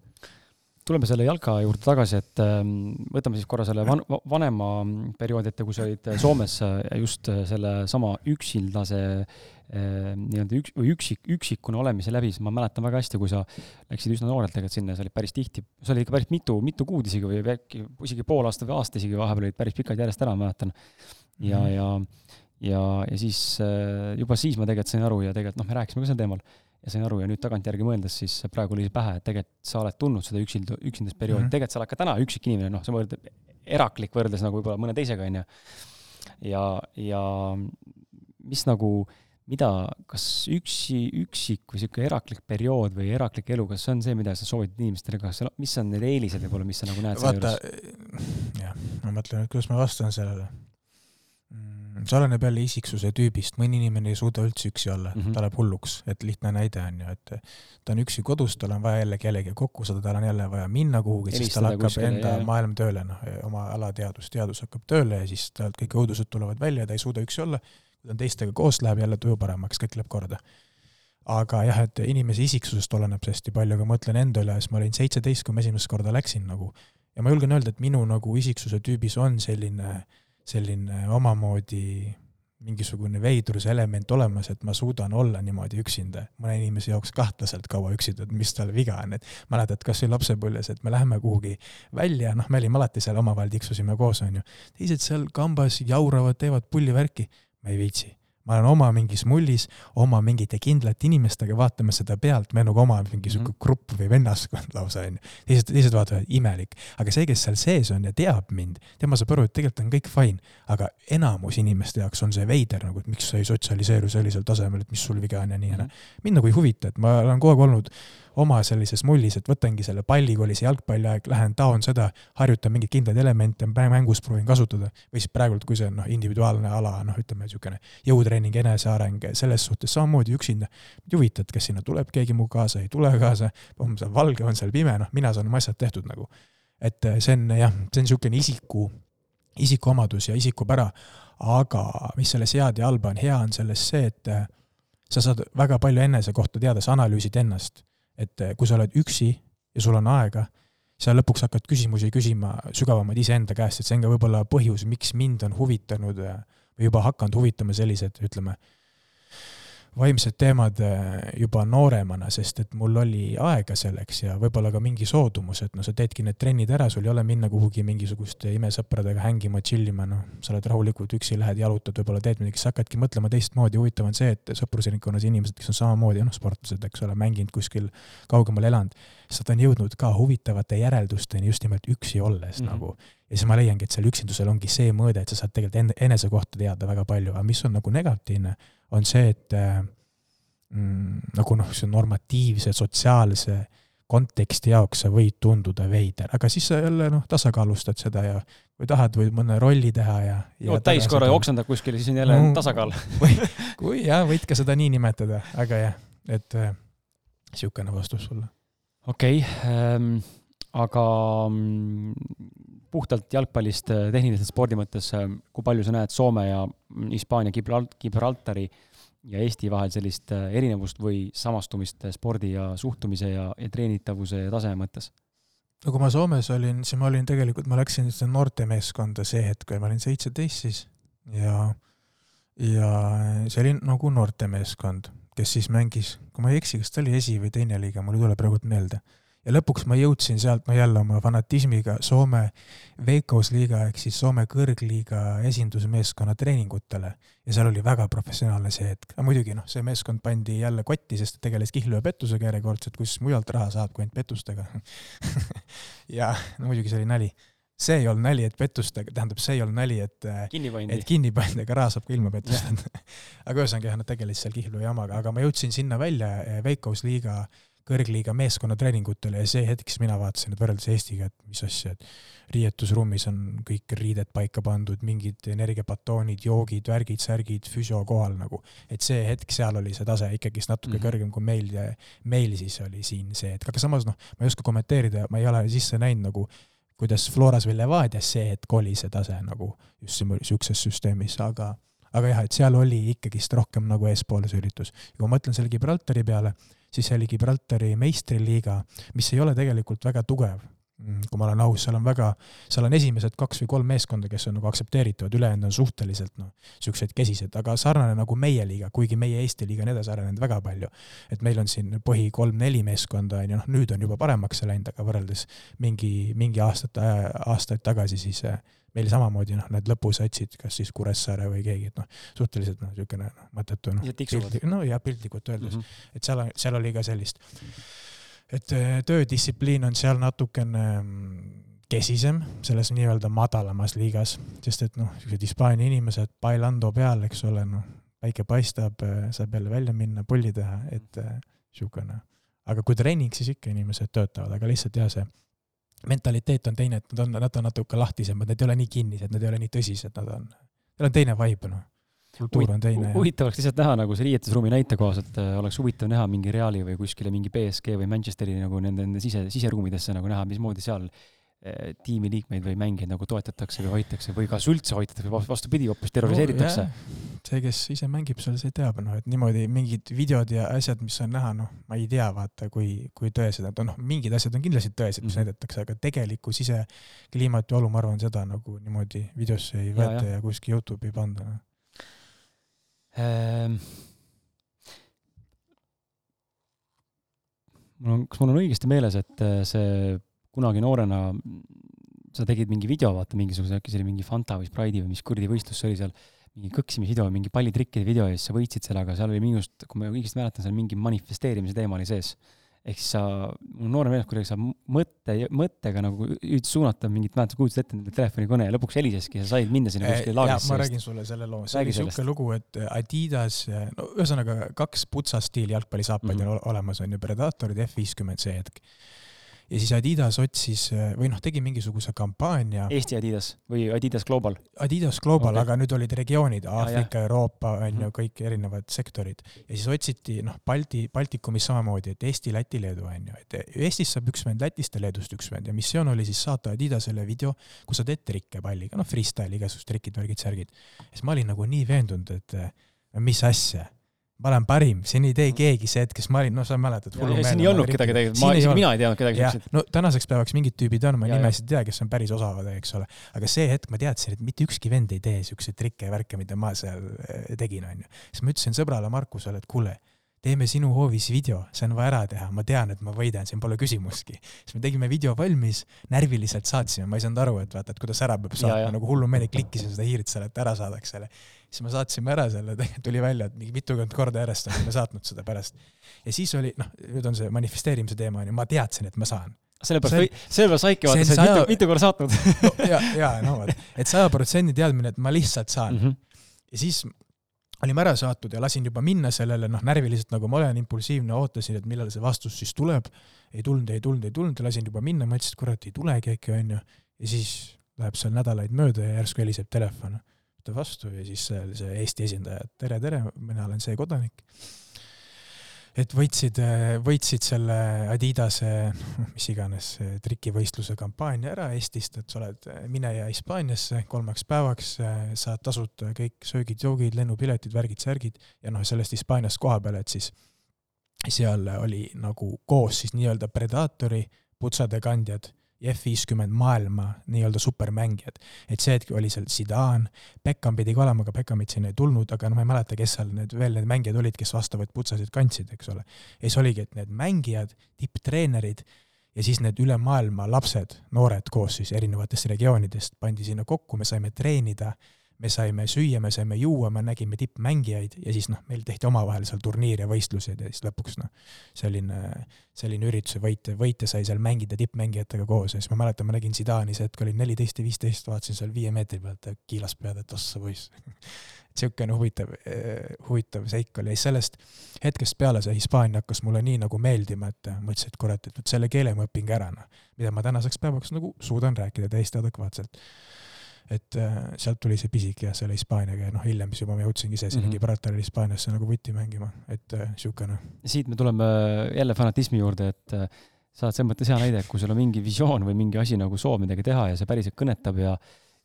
tuleme selle jalka juurde tagasi, et ähm, võtame siis korra selle van-, vanema perioodi ette, kui sa olid Soomes just selle sama üksildase nii-öelda üks, või üksik, üksikuna olemise läbi, siis ma mäletan väga hästi, kui sa läksid üsna noorelt tegelikult sinna, sa olid päris tihti, sa olid ikka päris mitu, mitu kuud isegi või äkki isegi pool aastat või aasta isegi vahepeal olid päris pikalt järjest ära, ma mäletan. ja mm, -hmm. ja, ja, ja siis äh, juba siis ma tegelikult sain aru ja tegelikult noh, me rääkisime ka sel teemal ja sain aru ja nüüd tagantjärgi mõeldes siis praegu oli pähe, et tegelikult sa oled tundnud seda üksindu, üksindusperioodi mm, -hmm. tegelikult sa oled ka täna üksik inimene, noh, sa võrdled, eraklik võrreldes nagu võib-olla mõne teisega, on ju. ja, ja mis nagu mida, kas üksi, üksik või niisugune eraklik periood või eraklik elu, kas see on see, mida sa soovitad inimestele, kas, mis on need eelised võib-olla, mis sa nagu näed selle juures? jah, ma mõtlen, et kuidas ma vastan sellele. See oleneb jälle isiksuse tüübist, mõni inimene ei suuda üldse üksi olla. Mm, -hmm. ta läheb hulluks, et lihtne näide on ju, et ta on üksi kodus, tal on vaja jälle kellegagi kokku saada, tal on jälle vaja minna kuhugi, siis tal hakkab kuskile, enda jah. maailm tööle, noh, oma alateadus, teadus hakkab tööle ja siis talt kõik õudused tulevad välja, ta ei suuda üksi olla. Kui ta on teistega koos, läheb jälle tuju paremaks, kõik läheb korda. aga jah, et inimese isiksusest oleneb see hästi palju, aga ma mõtlen enda üle, siis ma olin seitseteist, kui ma esimest korda läksin nagu. Ja ma julgen öelda, et minu nagu isiksuse tüübis on selline, selline omamoodi mingisugune veidruse element olemas, et ma suudan olla niimoodi üksinda. mõne inimese jaoks kahtlaselt kaua üksinda, et mis tal viga on, et mäletad kas või lapsepõlves, et me läheme kuhugi välja, noh, me olime alati seal omavahel tiksusime koos, onju. teised seal kambas jauravad, teevad pullivärki ma ei viitsi. Ma olen oma mingis mullis, oma mingite kindlate inimestega, vaatame seda pealt, me nagu oma mingi sihuke mm -hmm. grupp või vennaskond *laughs* lausa onju. teised, teised vaatavad, imelik. aga see, kes seal sees on ja teab mind, tema saab aru, et tegelikult on kõik fine. aga enamus inimeste jaoks on see veider nagu, et miks sa ei sotsialiseeru sellisel tasemel, et mis sul viga on ja nii ja naa. mind nagu ei huvita, et ma olen kogu aeg olnud oma sellises mullis, et võtangi selle pallikoolis jalgpalliaeg, lähen taon seda, harjutan mingeid kindlaid elemente mängus proovin kasutada. või siis praegult, kui see on noh, individuaalne ala, noh, ütleme niisugune jõutreening, eneseareng, selles suhtes samamoodi üksinda. ei huvita, et kas sinna tuleb keegi mu kaasa, ei tule kaasa, on seal valge, on seal pime, noh, mina saan oma asjad tehtud nagu. et eh, see on jah, see on niisugune isiku, isikuomadus ja isikupära, aga mis selles head ja halba on, hea on selles see, et eh, sa saad väga palju enese kohta teada, sa analüüsid ennast et eh, kui sa oled üksi ja sul on aega, sa lõpuks hakkad küsimusi küsima sügavamaid iseenda käest, et see on ka võib-olla põhjus, miks mind on huvitanud eh, või juba hakanud huvitama sellised, ütleme, vaimsed teemad äh, juba nooremana, sest et mul oli aega selleks ja võib-olla ka mingi soodumus, et noh, sa teedki need trennid ära, sul ei ole minna kuhugi mingisuguste imesõpradega hängima, chill ima, noh, sa oled rahulikult üksi, lähed jalutad, võib-olla teed midagi, sa hakkadki mõtlema teistmoodi, huvitav on see, et sõprusringkonnas inimesed, kes on samamoodi, noh, sportlased, eks ole, mänginud kuskil kaugemal elanud, nad on jõudnud ka huvitavate järeldusteni just nimelt üksi olles mm -hmm. nagu. ja siis ma leiangi, et seal üksindusel ongi see mõõde, et sa saad tegelikult enese kohta teada väga palju, aga mis on nagu negatiivne on see, et äh, mm, nagu noh, see normatiivse sotsiaalse konteksti jaoks sa võid tunduda veider, aga siis sa jälle noh, tasakaalustad seda ja kui tahad, võid mõne rolli teha ja, ja. täiskorra ja oksendad kuskil, siis on jälle no, tasakaal *laughs* või, kui jah, võid ka seda nii nimetada, aga jah, et niisugune äh, vastus sulle. Okei okay, ähm,, aga mm, puhtalt jalgpallist, äh, tehniliselt spordi mõttes, äh, kui palju sa näed Soome ja Hispaania Gibralt-, Gibraltari ja Eesti vahel sellist äh, erinevust või samastumist spordi ja suhtumise ja, ja treenitavuse ja taseme mõttes? no kui ma Soomes olin, siis ma olin tegelikult, ma läksin noortemeeskonda see hetk, kui ma olin seitseteist siis ja, ja see oli nagu noortemeeskond, kes siis mängis, kui ma ei eksi, kas ta oli esi- või teine liiga, mul ei tule praegu meelde. Ja lõpuks ma jõudsin sealt, no jälle oma fanatismiga Soome Veikkausliiga ehk siis Soome kõrgliiga esindusmeeskonna treeningutele. Ja seal oli väga professionaalne see hetk. muidugi noh, see meeskond pandi jälle kotti, sest ta tegeles kihlu ja pettusega järjekordselt, kus mujalt raha saab kui ainult pettustega. *laughs* Ja no muidugi see oli nali see ei olnud nali, et pettustega, tähendab, see ei olnud nali, et kinni pandi, et kinni pandi, aga raha saab ka ilma pettusteta *laughs* aga ühesõnaga jah, nad tegelesid seal kihlu jamaga, aga ma jõudsin sinna välja eh, Veikkausliiga kõrgliiga meeskonnatreeningutele ja see hetk, siis mina vaatasin, et võrreldes Eestiga, et mis asja, et riietusruumis on kõik riided paika pandud, mingid energiapatoonid, joogid, värgid, särgid, füsio kohal nagu. et see hetk seal oli see tase ikkagist natuke mm -hmm. kõrgem kui meil ja meil siis oli siin see hetk, aga samas noh, ma ei oska kommenteerida, ma ei ole sisse näinud nagu kuidas Floras või Levadias see hetk oli see tase nagu just niisuguses süsteemis, aga aga jah, et seal oli ikkagist rohkem nagu eespool see üritus. ja kui ma mõtlen selle Gibraltari peale, siis see oli Gibraltari meistriliiga, mis ei ole tegelikult väga tugev, kui ma olen aus, seal on väga, seal on esimesed kaks või kolm meeskonda, kes on nagu aktsepteeritavad, ülejäänud on suhteliselt noh, niisugused kesised, aga sarnane nagu meie liiga, kuigi meie Eesti liiga on edasi arenenud väga palju. et meil on siin põhi kolm-neli meeskonda, on ju, noh nüüd on juba paremaks see läinud, aga võrreldes mingi, mingi aastate, aastaid tagasi, siis meil samamoodi noh, need lõpusatsid, kas siis Kuressaare või keegi, et noh, suhteliselt noh, niisugune noh, mõttetu noh. no ja piltlikult öeldes mm, -hmm. et seal, seal oli ka sellist, et äh, töödistsipliin on seal natukene mm, kesisem selles nii-öelda madalamas liigas, sest et noh, niisugused Hispaania inimesed, bailando peal, eks ole, noh, päike paistab, äh, saab jälle välja minna, pulli teha, et niisugune. Äh, aga kui treening, siis ikka inimesed töötavad, aga lihtsalt jah, see mentaliteet on teine, et nad on, nad on natuke lahtisemad, need ei ole nii kinnised, need ei ole nii tõsised, nad on, neil on teine vibe, noh. Kultuur on teine. huvitav oleks lihtsalt näha nagu see riietusruumi näite kohaselt äh, oleks huvitav näha mingi Reali või kuskile mingi BSG või Manchesteri nagu nende, nende sise, siseruumidesse nagu näha, mismoodi seal Eh, tiimiliikmeid või mängijaid nagu toetatakse või hoitakse või kas üldse hoitakse või vastupidi, hoopis terroriseeritakse no,? see, kes ise mängib seal, see teab, noh, et niimoodi mingid videod ja asjad, mis on näha, noh, ma ei tea, vaata, kui, kui tõesed nad on, noh, mingid asjad on kindlasti tõesed, mis mm -hmm. näidatakse, aga tegelikku sisekliimat ja olu, ma arvan, seda nagu niimoodi videosse ei võeta ja, ja. ja kuskil Youtube'i ei panda no.. Ähm mul on, kas mul on õigesti meeles, et äh, see kunagi noorena sa tegid mingi video, vaata mingisuguse, äkki see oli mingi Fanta või Sprite'i või mis kuradi võistlus see oli seal, mingi kõksimisvideo, mingi pallitrikkide video ja siis sa võitsid selle, aga seal oli minu arust, kui ma õigesti mäletan, seal mingi manifesteerimise teema oli sees. Ehk siis sa, mul noore meeles kuidagi sa mõtte, mõttega nagu üritasid suunata mingit, mäletad, kujutasid ette nende telefonikõne ja lõpuks heliseski ja sa said minna sinna kuskile laagrisse. ma räägin sulle selle loo, see oli niisugune lugu, et Adidas, no ühesõnaga kaks putsa stiili jalgpallisaapaid mm -hmm. on olemas, on ju, Predatorid F50 see hetk ja siis Adidas otsis või noh, tegi mingisuguse kampaania. Eesti Adidas või Adidas Global? Adidas Global okay., aga nüüd olid regioonid, Aafrika, Euroopa on ju, mhm. kõik erinevad sektorid. ja siis otsiti noh, Balti, Baltikumis samamoodi, et Eesti, Läti, Leedu on ju, et Eestist saab üks vend, Lätist ja Leedust üks vend ja missioon oli siis saata Adidasele video, kus sa teed trikke palliga, noh, freestyle, igasugused trikid, värgid, särgid. siis ma olin nagu nii veendunud, et mis asja ma olen parim, siin ei tee keegi see hetk, kes ma olin, noh, sa mäletad. siin ei olnud kedagi tegelikult, ma, isegi mina ei teadnud kedagi no tänaseks päevaks mingid tüübid on, ma nimesid ei tea, kes on päris osavad, eks ole. aga see hetk ma teadsin, et mitte ükski vend ei tee siukseid trikke ja värke, mida ma seal eh, tegin, onju. siis ma ütlesin sõbrale Markusele, et kuule, teeme sinu hoovis video, see on vaja ära teha, ma tean, et ma võidan, siin pole küsimustki. siis me tegime video valmis, närviliselt saatsime, ma ei saanud aru, et vaata, et kuidas ära peab saatma, nagu hullumeeli klikkisin seda hiirt seal, et ära saadaks selle siis me saatsime ära selle, *laughs* tuli välja, et mingi mitukümmend korda järjest oleme saatnud seda pärast. ja siis oli, noh, nüüd on see manifesteerimise teema, onju, ma teadsin, et ma saan sellepärast sellepärast saidki vaata, sa oled saja... mitu, mitu korda saatnud *laughs* no,. ja, ja no vot, et saja protsendi teadmine, et ma lihtsalt saan mm. -hmm. ja siis olime ära saatnud ja lasin juba minna sellele, noh, närviliselt nagu ma olen, impulsiivne, ootasin, et millal see vastus siis tuleb. ei tulnud, ei tulnud, ei tulnud lasin juba minna, mõtlesin, et kurat, ei tulegi äkki, onju. ja siis läheb seal nädalaid mööda ja järsku heliseb telefon võtta vastu ja siis see, see Eesti esindaja, et tere, tere, mina olen see kodanik. et võitsid, võitsid selle Adidase, noh, mis iganes, trikivõistluse kampaania ära Eestist, et sa oled, mine ja Hispaaniasse kolmeks päevaks, saad tasuta kõik söögid-joogid, lennupiletid, värgid-särgid ja noh, sellest Hispaaniast koha peal, et siis seal oli nagu koos siis nii-öelda Predatori putsade kandjad F50 maailma nii-öelda supermängijad. et see hetk oli seal Zidane, Beckham pidi ka olema, aga Beckhamit sinna ei tulnud, aga noh, ma ei mäleta, kes seal need veel need mängijad olid, kes vastavaid putsasid kandsid, eks ole. ja siis oligi, et need mängijad, tipptreenerid ja siis need üle maailma lapsed, noored koos siis erinevatest regioonidest pandi sinna kokku, me saime treenida me saime süüa, me saime juua, me nägime tippmängijaid ja siis noh, meil tehti omavahel seal turniire, võistlused ja siis lõpuks noh, selline, selline ürituse võitja, võitja sai seal mängida tippmängijatega koos ja siis ma mäletan, ma nägin Zidane'i, see hetk oli neliteist ja viisteist, vaatasin seal viie meetri pealt ja kiilas pead, et ossa poiss niisugune huvitav, huvitav seik oli ja siis sellest hetkest peale see Hispaania hakkas mulle nii nagu meeldima, et mõtlesin, et kurat, et vot selle keele ma õpin ka ära, noh. mida ma tänaseks päevaks nagu suudan rääkida täiesti adekvaatselt et äh, sealt tuli see pisik jah, selle Hispaaniaga ja noh, hiljem siis juba ma jõudsingi ise sinna mm -hmm. Gibraltarile Hispaaniasse nagu vutti mängima, et niisugune äh,. siit me tuleme jälle fanatismi juurde, et äh, sa oled selles mõttes hea näide, et kui sul on mingi visioon või mingi asi nagu soov midagi teha ja see päriselt kõnetab ja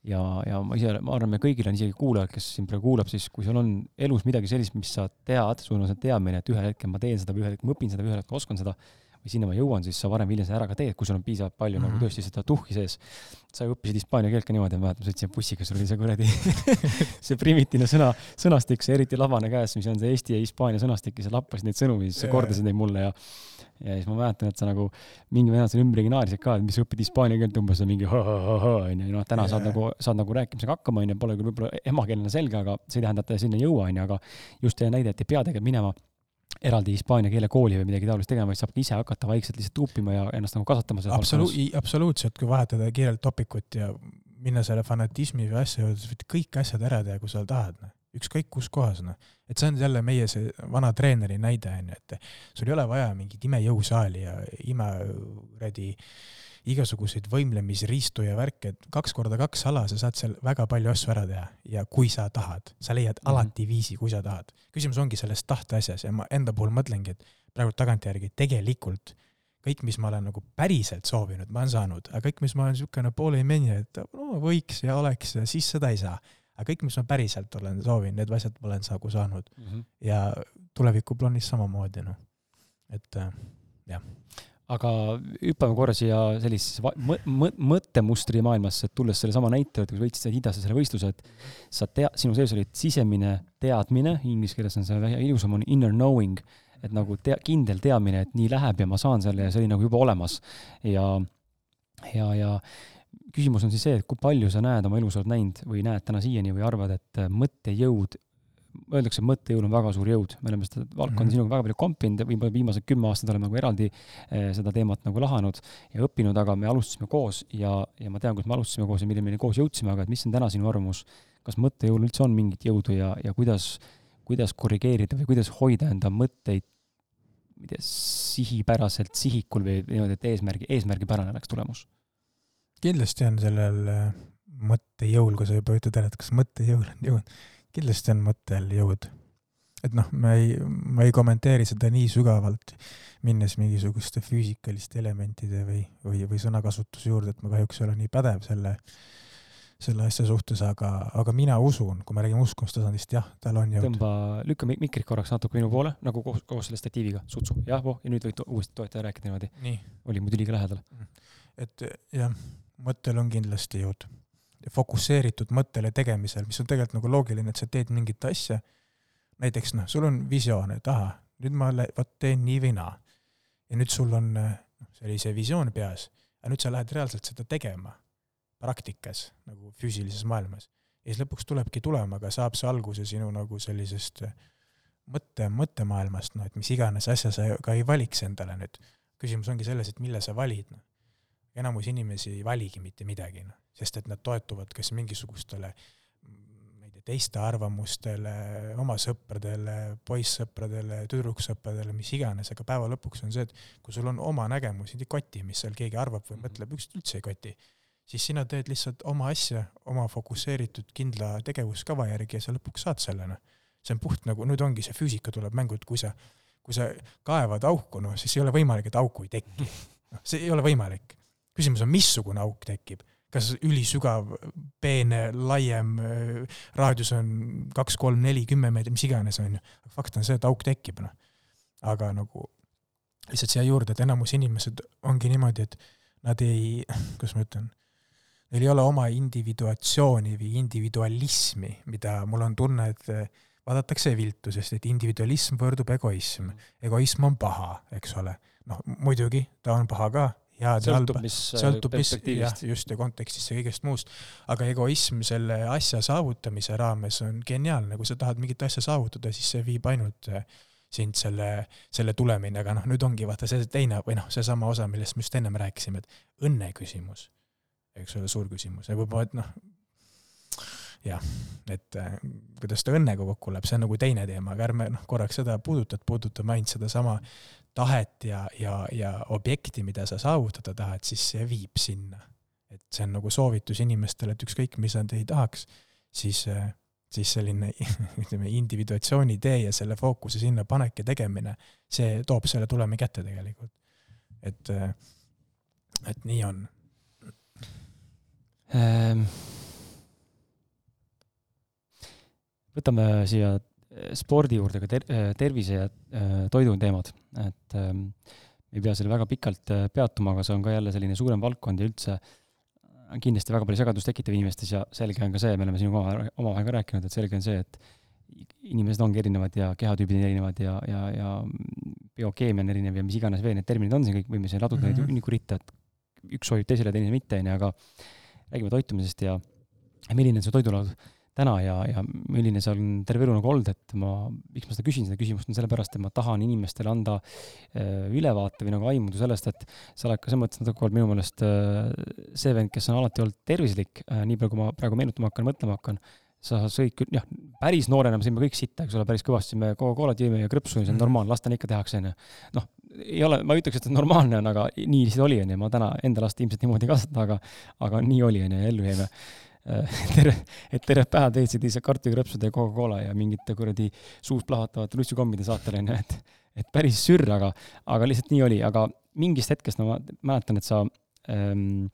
ja, ja ma ise, ma arvan, me kõigil on isegi kuulajad, kes siin praegu kuulab, siis kui sul on elus midagi sellist, mis sa tead, sul on see teadmine, et ühel hetkel ma teen seda või ühel hetkel ma õpin seda või ühel hetkel oskan seda, või sinna ma jõuan, siis sa varem või hiljem seda ära ka teed, kui sul on piisavalt palju mm -hmm. nagu mhm. tõesti seda tuhhi sees. sa õppisid hispaania keelt ka niimoodi, ma mäletan, sõitsin bussiga, sul oli see kuradi *laughs* see primitiivne sõna, sõnastik, see eriti labane käes, mis on see eesti ja hispaania sõnastik ja sa lappasid neid sõnu ja siis sa kordasid neid mulle ja ja siis ma mäletan, et sa nagu mingi vennad seal ümberringi naersid ka, et mis sa õpid hispaania keelt umbes mingi onju, noh täna yeah. saad nagu, saad nagu rääkimisega hakkama onju, pole küll võib-olla emakeelena selge, aga see ei tähenda, et sinna ei jõua onju, aga just teie näide, et ei pea tegelikult minema eraldi hispaania keele kooli või midagi taolist tegema, vaid saabki ise hakata vaikselt lihtsalt tuupima ja ennast nagu kasvatama selles Absolu absoluutselt, kui vahetada kiirelt topikut ja minna selle fanatismi või asja juurde, sa võid kõik asjad ära teha, kui sa tahad, noh. ükskõik kus kohas, noh. et see on jälle meie see vana treeneri näide, on ju, et sul ei ole vaja mingit imejõusaali ja ime kuradi äh, igasuguseid võimlemisriistu ja värke, et kaks korda kaks ala, sa saad seal väga palju asju ära teha ja kui sa tahad, sa leiad mm -hmm. alati viisi, kui sa tahad. küsimus ongi selles tahte-asjas ja ma enda puhul mõtlengi, et praegu tagantjärgi tegelikult kõik, mis ma olen nagu päriselt soovinud, ma olen saanud, aga kõik, mis ma olen niisugune poole imeni, et no võiks ja oleks ja siis seda ei saa. aga kõik, mis ma päriselt olen soovinud, need asjad ma olen nagu saanud mm. -hmm. ja tulevikuplaanis samamoodi, noh. et äh, jah aga hüppame korra siia sellisesse mõttemustri maailmasse, et tulles sellesama näite, kui sa võitsid seal Hidasse selle võistluse, et sa tea-, sinu sees oli sisemine teadmine, inglise keeles on see vähe ilusam, on inner knowing, et nagu tea-, kindel teadmine, et nii läheb ja ma saan selle ja see oli nagu juba olemas. ja, ja, ja küsimus on siis see, et kui palju sa näed oma elus, oled näinud või näed täna siiani või arvad, et mõttejõud öeldakse, mõttejõul on väga suur jõud, me oleme seda valdkonda mm -hmm. sinuga väga palju kompinud, võib-olla viimased kümme aastat oleme nagu eraldi eh, seda teemat nagu lahanud ja õppinud, aga me alustasime koos ja, ja ma tean, kuidas me alustasime koos ja milleni me koos jõudsime, aga et mis on täna sinu arvamus, kas mõttejõul üldse on mingit jõudu ja, ja kuidas, kuidas korrigeerida või kuidas hoida enda mõtteid ma ei tea, sihipäraselt sihikul või niimoodi, et eesmärgi, eesmärgipärane oleks tulemus? kindlasti on sellel eh, mõttejõul, kui sa juba ütled ära, et kas mõttejõul on jõud kindlasti on mõttel jõud. et noh, ma ei, ma ei kommenteeri seda nii sügavalt, minnes mingisuguste füüsikaliste elementide või, või, või sõnakasutuse juurde, et ma kahjuks ei ole nii pädev selle, selle asja suhtes, aga, aga mina usun, kui me räägime uskumustasandist, jah, tal on jõud. tõmba, lükka mikrit korraks natuke minu poole, nagu koos, koos selle statiiviga, sutsu, jah, voh, ja nüüd võid uuesti toetada ja rääkida niimoodi. oli muidu liiga lähedal. et jah, mõttel on kindlasti jõud fokusseeritud mõttele tegemisel, mis on tegelikult nagu loogiline, et sa teed mingit asja, näiteks noh, sul on visioon, et ahah, nüüd ma vot teen nii või naa. ja nüüd sul on noh, see oli see visioon peas, aga nüüd sa lähed reaalselt seda tegema praktikas, nagu füüsilises maailmas. ja siis lõpuks tulebki tulema, aga saab see alguse sinu nagu sellisest mõtte, mõttemaailmast, noh, et mis iganes asja sa ka ei valiks endale nüüd. küsimus ongi selles, et mille sa valid, noh. enamus inimesi ei valigi mitte midagi, noh sest et nad toetuvad kas mingisugustele ma ei tea, teiste arvamustele, oma sõpradele, poissõpradele, tüdruksõpradele, mis iganes, aga päeva lõpuks on see, et kui sul on oma nägemus, ei koti, mis seal keegi arvab või mõtleb, ükskõik üldse ei koti, siis sina teed lihtsalt oma asja, oma fokusseeritud kindla tegevuskava järgi ja sa lõpuks saad selle, noh. see on puht nagu, nüüd ongi see füüsika tuleb mängu, et kui sa, kui sa kaevad auku, noh, siis ei ole võimalik, et auku ei teki. *laughs* noh, see ei ole võimalik. küsimus on, missugune auk tekib kas ülisügav, peene, laiem, raadius on kaks, kolm, neli, kümme meetrit, mis iganes, on ju. fakt on see, et auk tekib, noh. aga nagu lihtsalt siia juurde, et enamus inimesed ongi niimoodi, et nad ei, kuidas ma ütlen, neil ei ole oma individuatsiooni või individualismi, mida mul on tunne, et vaadatakse viltu, sest et individualism võrdub egoism. egoism on paha, eks ole. noh, muidugi, ta on paha ka, head ja halba. sõltub, mis äh, sõltub mis, jah just ja kontekstist ja kõigest muust. aga egoism selle asja saavutamise raames on geniaalne, kui sa tahad mingit asja saavutada, siis see viib ainult äh, sind selle, selle tulemini, aga noh, nüüd ongi vaata see teine või noh, seesama osa, millest me just ennem rääkisime, et õnne küsimus, eks ole, suur küsimus. Ja võib-olla, et noh, jah, et äh, kuidas ta õnnega kokku läheb, see on nagu teine teema, aga ärme noh, korraks seda puudutad, puudutame ainult sedasama tahet ja, ja, ja objekti, mida sa saavutada tahad, siis see viib sinna. et see on nagu soovitus inimestele, et ükskõik, mis nad ei tahaks, siis, siis selline *laughs* ütleme, individuatsiooni tee ja selle fookuse sinna panek ja tegemine, see toob selle tulemi kätte tegelikult. et, et nii on Ähm, võtame siia äh, spordi juurde ka ter-, äh, tervise ja äh, toidu teemad, et ähm, ei pea selle väga pikalt äh, peatuma, aga see on ka jälle selline suurem valdkond ja üldse äh, kindlasti väga palju segadust tekitav inimestes ja selge on ka see, me oleme sinuga oma, omavahel ka rääkinud, et selge on see, et inimesed ongi erinevad ja kehatüübid on erinevad ja, ja, ja biokeemia on erinev ja mis iganes veel need terminid on siin kõik, võime siin laduda mm -hmm. neid hunniku ritta, et üks sobib teisele, teine mitte, onju, aga räägime toitumisest ja milline on su toidulaud täna ja, ja milline see on terve elu nagu olnud, et ma, miks ma seda küsin, seda küsimust on sellepärast, et ma tahan inimestele anda äh, ülevaate või nagu aimudu sellest, et sa oled ka selles mõttes natuke olnud minu meelest äh, see vend, kes on alati olnud tervislik äh,, nii palju, kui ma praegu meenutama hakkan, mõtlema hakkan, sa sõid küll, jah, päris noorena me sõime kõik sitta, eks ole, päris kõvasti, me Coca-Colat jõime ja krõpsu see on Mhm. normaalne, lastena ikka tehakse, onju. noh, ei ole, ma ei ütleks, et see normaalne on, aga nii lihtsalt oli, onju, ma täna enda last ilmselt niimoodi ei kasvata, aga aga nii oli, onju, ja ellu jäime. *laughs* terve, et terved päevad veetsid lihtsalt kartulikrõpsude ja Coca-Cola ja mingite kuradi suust plahvatavate lussikommide saatel, onju, et et päris sürr, aga, aga lihtsalt nii oli, aga mingist hetkest no ma mäletan, et sa ähm,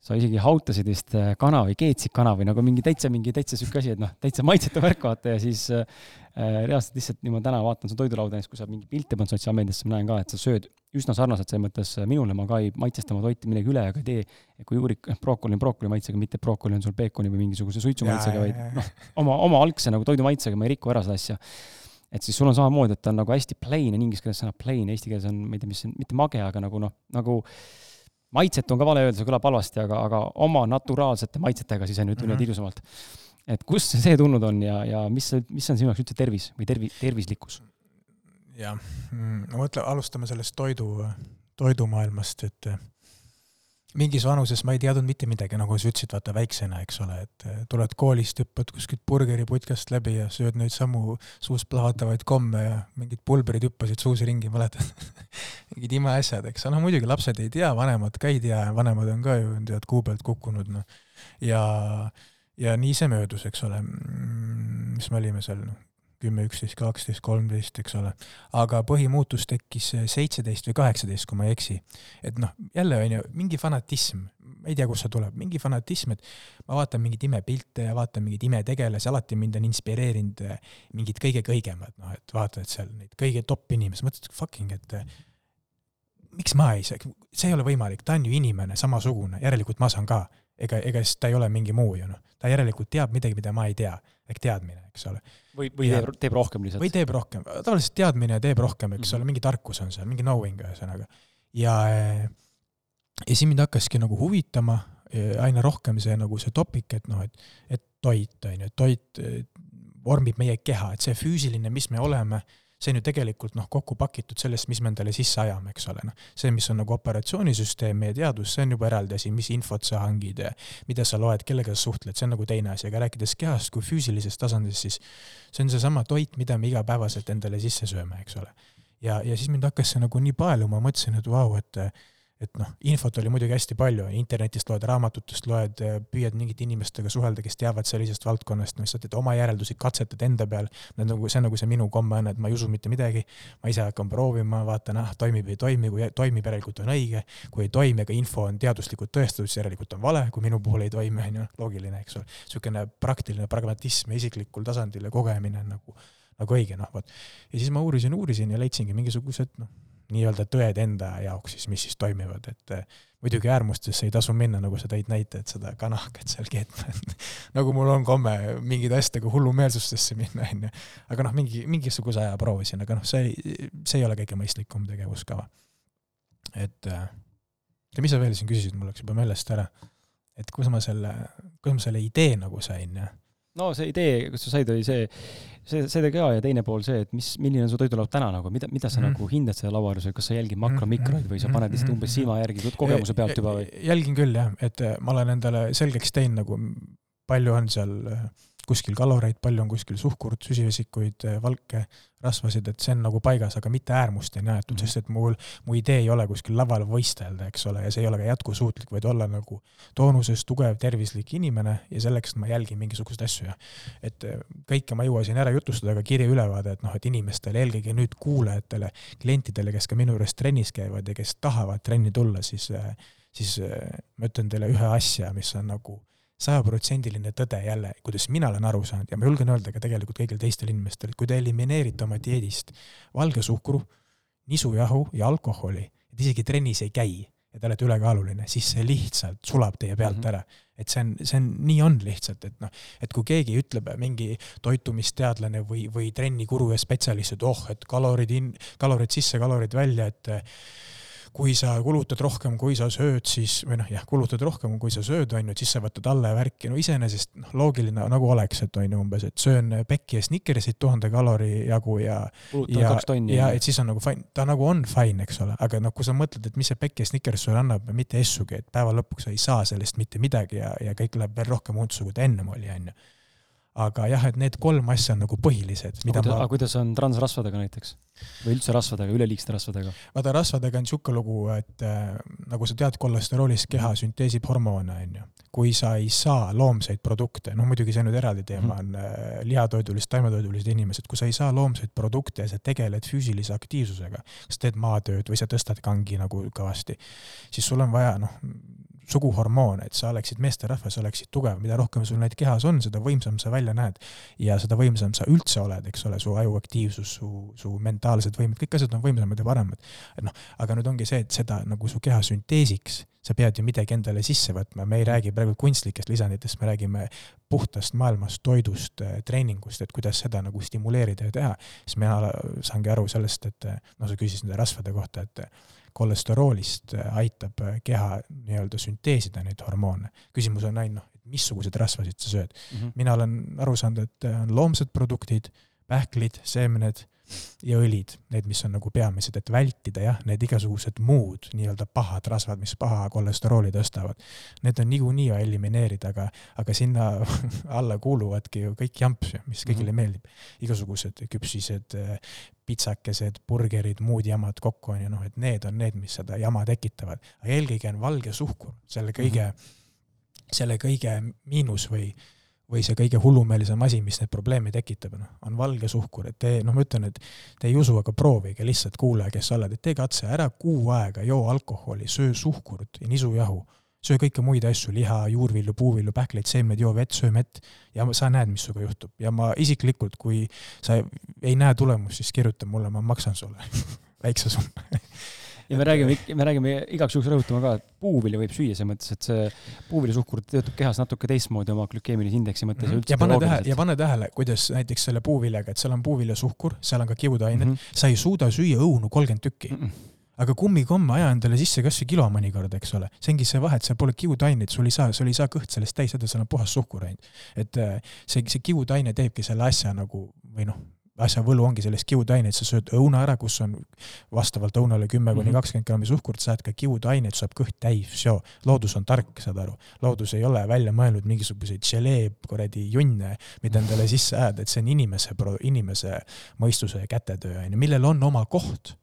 sa isegi hautasid vist äh, kana või keetsid kana või nagu mingi täitsa, mingi täitsa sihuke asi, et noh, täitsa maitsetav värk vaata ja siis äh, reaalselt lihtsalt niimoodi täna vaatan su toidulauda näiteks, kui sa mingi pilte paned sotsiaalmeediasse, ma näen ka, et sa sööd üsna sarnaselt selles mõttes minule, ma ka ei maitsesta oma toiti millegi üle ega ei tee, kui juurik, noh, brookoli on brookoli maitsega, mitte brookoli on sul peekoni või mingisuguse suitsu maitsega, vaid noh, oma, oma algse nagu toidu maitsega, ma ei riku ära seda asja. et siis sul on samamoodi, et ta on nagu hästi plain on inglise keeles sõna plain, eesti keeles on, ma ei tea, mis see on, mitte mage, aga nagu noh, nagu maitset on ka vale öelda, see kõlab halvasti, aga, aga oma naturaalsete maitsetega siis on, ütleme Mhm. nüüd ilusamalt. et kust see tulnud on ja, ja mis mis on sinu jaoks üldse tervis või tervi-, tervislikkus? jah, no mõtle, alustame sellest toidu, toidumaailmast, et mingis vanuses ma ei teadnud mitte midagi, nagu sa ütlesid, vaata väiksena, eks ole, et eh, tuled koolist, hüppad kuskilt burgeriputkast läbi ja sööd neid samu suust plahvatavaid komme ja mingid pulbrid hüppasid suus ringi, mäletad *laughs* mingid imeasjad, eks, noh muidugi lapsed ei tea, vanemad ka ei tea, vanemad on ka ju tead kuu pealt kukkunud, noh. ja, ja nii see möödus, eks ole. mis me olime seal, noh, kümme, üksteist, kaksteist, kolmteist, eks ole. aga põhimuutus tekkis seitseteist või kaheksateist, kui ma ei eksi. et noh, jälle on ju mingi fanatism, ma ei tea, kust see tuleb, mingi fanatism, et ma vaatan mingeid imepilte ja vaatan mingeid imetegelasi, alati mind on inspireerinud eh, mingid kõige kõigemad, noh, et vaatad seal neid kõige top inimesi, mõtled fucking, et eh, miks ma ei saa, see ei ole võimalik, ta on ju inimene, samasugune, järelikult ma saan ka. ega, ega siis ta ei ole mingi muu ju noh, ta järelikult teab midagi, mida ma ei tea, ehk teadmine, eks ole või, või Ja- teeb, teeb rohkem lihtsalt? või teeb rohkem, tavaliselt teadmine teeb rohkem, eks Mhm. ole, mingi tarkus on seal, mingi knowing ühesõnaga. ja, ja siis mind hakkaski nagu huvitama eh, aina rohkem see nagu see topik, et noh, et, et toit on ju, toit eh, vormib meie keha, et see füüsiline, mis me oleme, see on ju tegelikult noh, kokku pakitud sellest, mis me endale sisse ajame, eks ole, noh. see, mis on nagu operatsioonisüsteem, meie teadvus, see on juba eraldi asi, mis infot sa hangid mida sa loed, kellega sa suhtled, see on nagu teine asi, aga rääkides kehast kui füüsilisest tasandist, siis see on seesama toit, mida me igapäevaselt endale sisse sööme, eks ole. ja, ja siis mind hakkas see nagu nii paeluma, mõtlesin, et vau, et et noh, infot oli muidugi hästi palju, internetist loed, raamatutest loed, püüad mingite inimestega suhelda, kes teavad sellisest valdkonnast, no sa teed oma järeldusi, katsetad enda peal, nagu see on nagu see minu komme on, et ma ei usu mitte midagi, ma ise hakkan proovima, vaatan, ah, toimib, ei toimi, kui toimib, järelikult on õige, kui ei toimi, aga info on teaduslikult tõestatud, siis järelikult on vale, kui minu puhul ei toimi, on ju, loogiline, eks ole. niisugune praktiline pragmatism isiklikul tasandil ja kogemine on nagu, nagu õige, noh, vot. ja siis ma uurisin, uurisin ja leidsingi mingisugused, noh, nii-öelda tõed enda jaoks siis, mis siis toimivad, et eh, muidugi äärmustesse ei tasu minna, nagu sa tõid näite, et seda kanakat seal keetma, et *laughs* nagu mul on komme mingite asjadega hullumeelsustesse minna, onju. aga noh, mingi, mingisuguse aja proovisin, aga noh, see, see ei ole kõige mõistlikum tegevuskava. et, ja mis sa veel siin küsisid, mul läks juba meelest ära. et kus ma selle, kus ma selle idee nagu sain ja no see idee, kust sa said, oli see, see, see ka ja teine pool see, et mis, milline on su toidulaud täna nagu, mida, mida sa mm -hmm. nagu hindad selle lauaäärusel, kas sa jälgid makro-mikroid või sa paned lihtsalt umbes silma järgi kogemuse pealt juba või? jälgin küll jah, et ma olen endale selgeks teinud nagu palju on seal äh, kuskil kaloreid, palju on kuskil suhkurt, süsivesikuid, valke, rasvasid, et see on nagu paigas, aga mitte äärmusteni aetud mm, -hmm. sest et mul, mu idee ei ole kuskil laval võistelda, eks ole, ja see ei ole ka jätkusuutlik, vaid olla nagu toonuses tugev, tervislik inimene ja selleks ma jälgin mingisuguseid asju ja et äh, kõike ma ei jõua siin ära jutustada, aga kirjaülevaade, et noh, et inimestele, eelkõige nüüd kuulajatele, klientidele, kes ka minu juures trennis käivad ja kes tahavad trenni tulla, siis siis ma ütlen teile ühe asja, mis on nagu sajaprotsendiline tõde jälle, kuidas mina olen aru saanud ja ma julgen öelda ka tegelikult kõigil teistel inimestel, kui te elimineerite oma dieedist valge suhkru, nisujahu ja alkoholi, et isegi trennis ei käi ja te olete ülekaaluline, siis see lihtsalt sulab teie pealt mm -hmm. ära. et see on, see on, nii on lihtsalt, et noh, et kui keegi ütleb, mingi toitumisteadlane või, või trennikuru ja spetsialist, et oh, et kalorid in-, kalorid sisse, kalorid välja, et kui sa kulutad rohkem, kui sa sööd, siis või noh, jah, kulutad rohkem, kui sa sööd, on ju, et siis sa võtad alla ja värki, no iseenesest noh, loogiline nagu oleks, et on ju umbes, et söön pekki ja snickersit tuhande kalori jagu ja ja, ja et siis on nagu fine, ta nagu on fine, eks ole, aga noh, kui sa mõtled, et mis see pekk ja snickers sulle annab, mitte essugi, et päeva lõpuks sa ei saa sellest mitte midagi ja, ja kõik läheb veel rohkem untsu, kui ta ennem oli, on ju aga jah, et need kolm asja on nagu põhilised, mida aga ma. aga kuidas on transrasvadega näiteks või üldse rasvadega, üleliigsete rasvadega? vaata, rasvadega on niisugune lugu, et äh, nagu sa tead, kolesteroolis keha sünteesib hormoone, on ju. kui sa ei saa loomseid produkte, noh muidugi see nüüd eraldi teema mhm. on äh, lihatoidulised, taimetoidulised inimesed, kui sa ei saa loomseid produkte ja sa tegeled füüsilise aktiivsusega, kas teed maatööd või sa tõstad kangi nagu kõvasti, siis sul on vaja noh, suguhormoone, et sa oleksid meesterahvas, oleksid tugev, mida rohkem sul neid kehas on, seda võimsam sa välja näed. ja seda võimsam sa üldse oled, eks ole, su ajuaktiivsus, su, su mentaalsed võimed, kõik asjad on võimsamad ja paremad. et noh, aga nüüd ongi see, et seda nagu su keha sünteesiks, sa pead ju midagi endale sisse võtma, me ei räägi praegu kunstlikest lisanditest, me räägime puhtast maailmast, toidust, treeningust, et kuidas seda nagu stimuleerida ja teha. siis mina saangi aru sellest, et noh, sa küsisid nende rasvade kohta, et kolesteroolist äh, aitab äh, keha nii-öelda sünteesida neid hormoone. küsimus on ainult, noh, et missuguseid rasvasid sa sööd mm. -hmm. mina olen aru saanud, et äh, on loomsed produktid, pähklid, seemned ja õlid, need, mis on nagu peamised, et vältida jah, need igasugused muud nii-öelda pahad rasvad, mis paha kolesterooli tõstavad. Need on niikuinii vaja elimineerida, aga, aga sinna *laughs* alla kuuluvadki ju kõik jamps, mis kõigile mm -hmm. meeldib. igasugused küpsised, pitsakesed, burgerid, muud jamad kokku on ju noh, et need on need, mis seda jama tekitavad. aga eelkõige on valge suhkur selle kõige mm, -hmm. selle kõige miinus või, või see kõige hullumeelsem asi, mis neid probleeme tekitab, noh, on valge suhkur, et te, noh, ma ütlen, et te ei usu, aga proovige lihtsalt, kuulaja, kes sa oled, et tee katse, ära kuu aega joo alkoholi, söö suhkurt ja nisujahu söö kõiki muid asju, liha, juurvilju, puuvilju, pähkleid, seemneid, joo vett, söö mett ja sa näed, mis sinuga juhtub. Ja ma isiklikult, kui sa ei näe tulemust, siis kirjuta mulle, ma maksan sulle *laughs* väikse summa ja me räägime, me räägime igaks juhuks rõhutama ka, et puuvilja võib süüa, selles mõttes, et see puuviljasuhkur töötab kehas natuke teistmoodi oma glükeemilise indeksi mõttes mm. -hmm. ja pane tähele, ja pane tähele, kuidas näiteks selle puuviljaga, et seal on puuviljasuhkur, seal on ka kiudained mm, -hmm. sa ei suuda süüa õunu kolmkümmend tükki mm. -mm aga kummikomme aja endale sisse kasvõi kilo mõnikord, eks ole. see ongi see vahe, et seal pole kiudaineid, sul ei saa, sul ei saa kõht sellest täis seal on puhas suhkur ainult. et äh, see, see kiudaine teebki selle asja nagu või noh, asja võlu ongi selles kiudaineid, sa sööd õuna ära, kus on vastavalt õunale kümme kuni mhm. kakskümmend grammi suhkurt, saad ka kiudaineid, saab kõht täis, loodus on tark, saad aru. loodus ei ole välja mõelnud mingisuguseid želee kuradi junne, mida endale sisse ajada, et see on inimese, inimese mõistuse ja kätetöö, on ju, millel on oma koht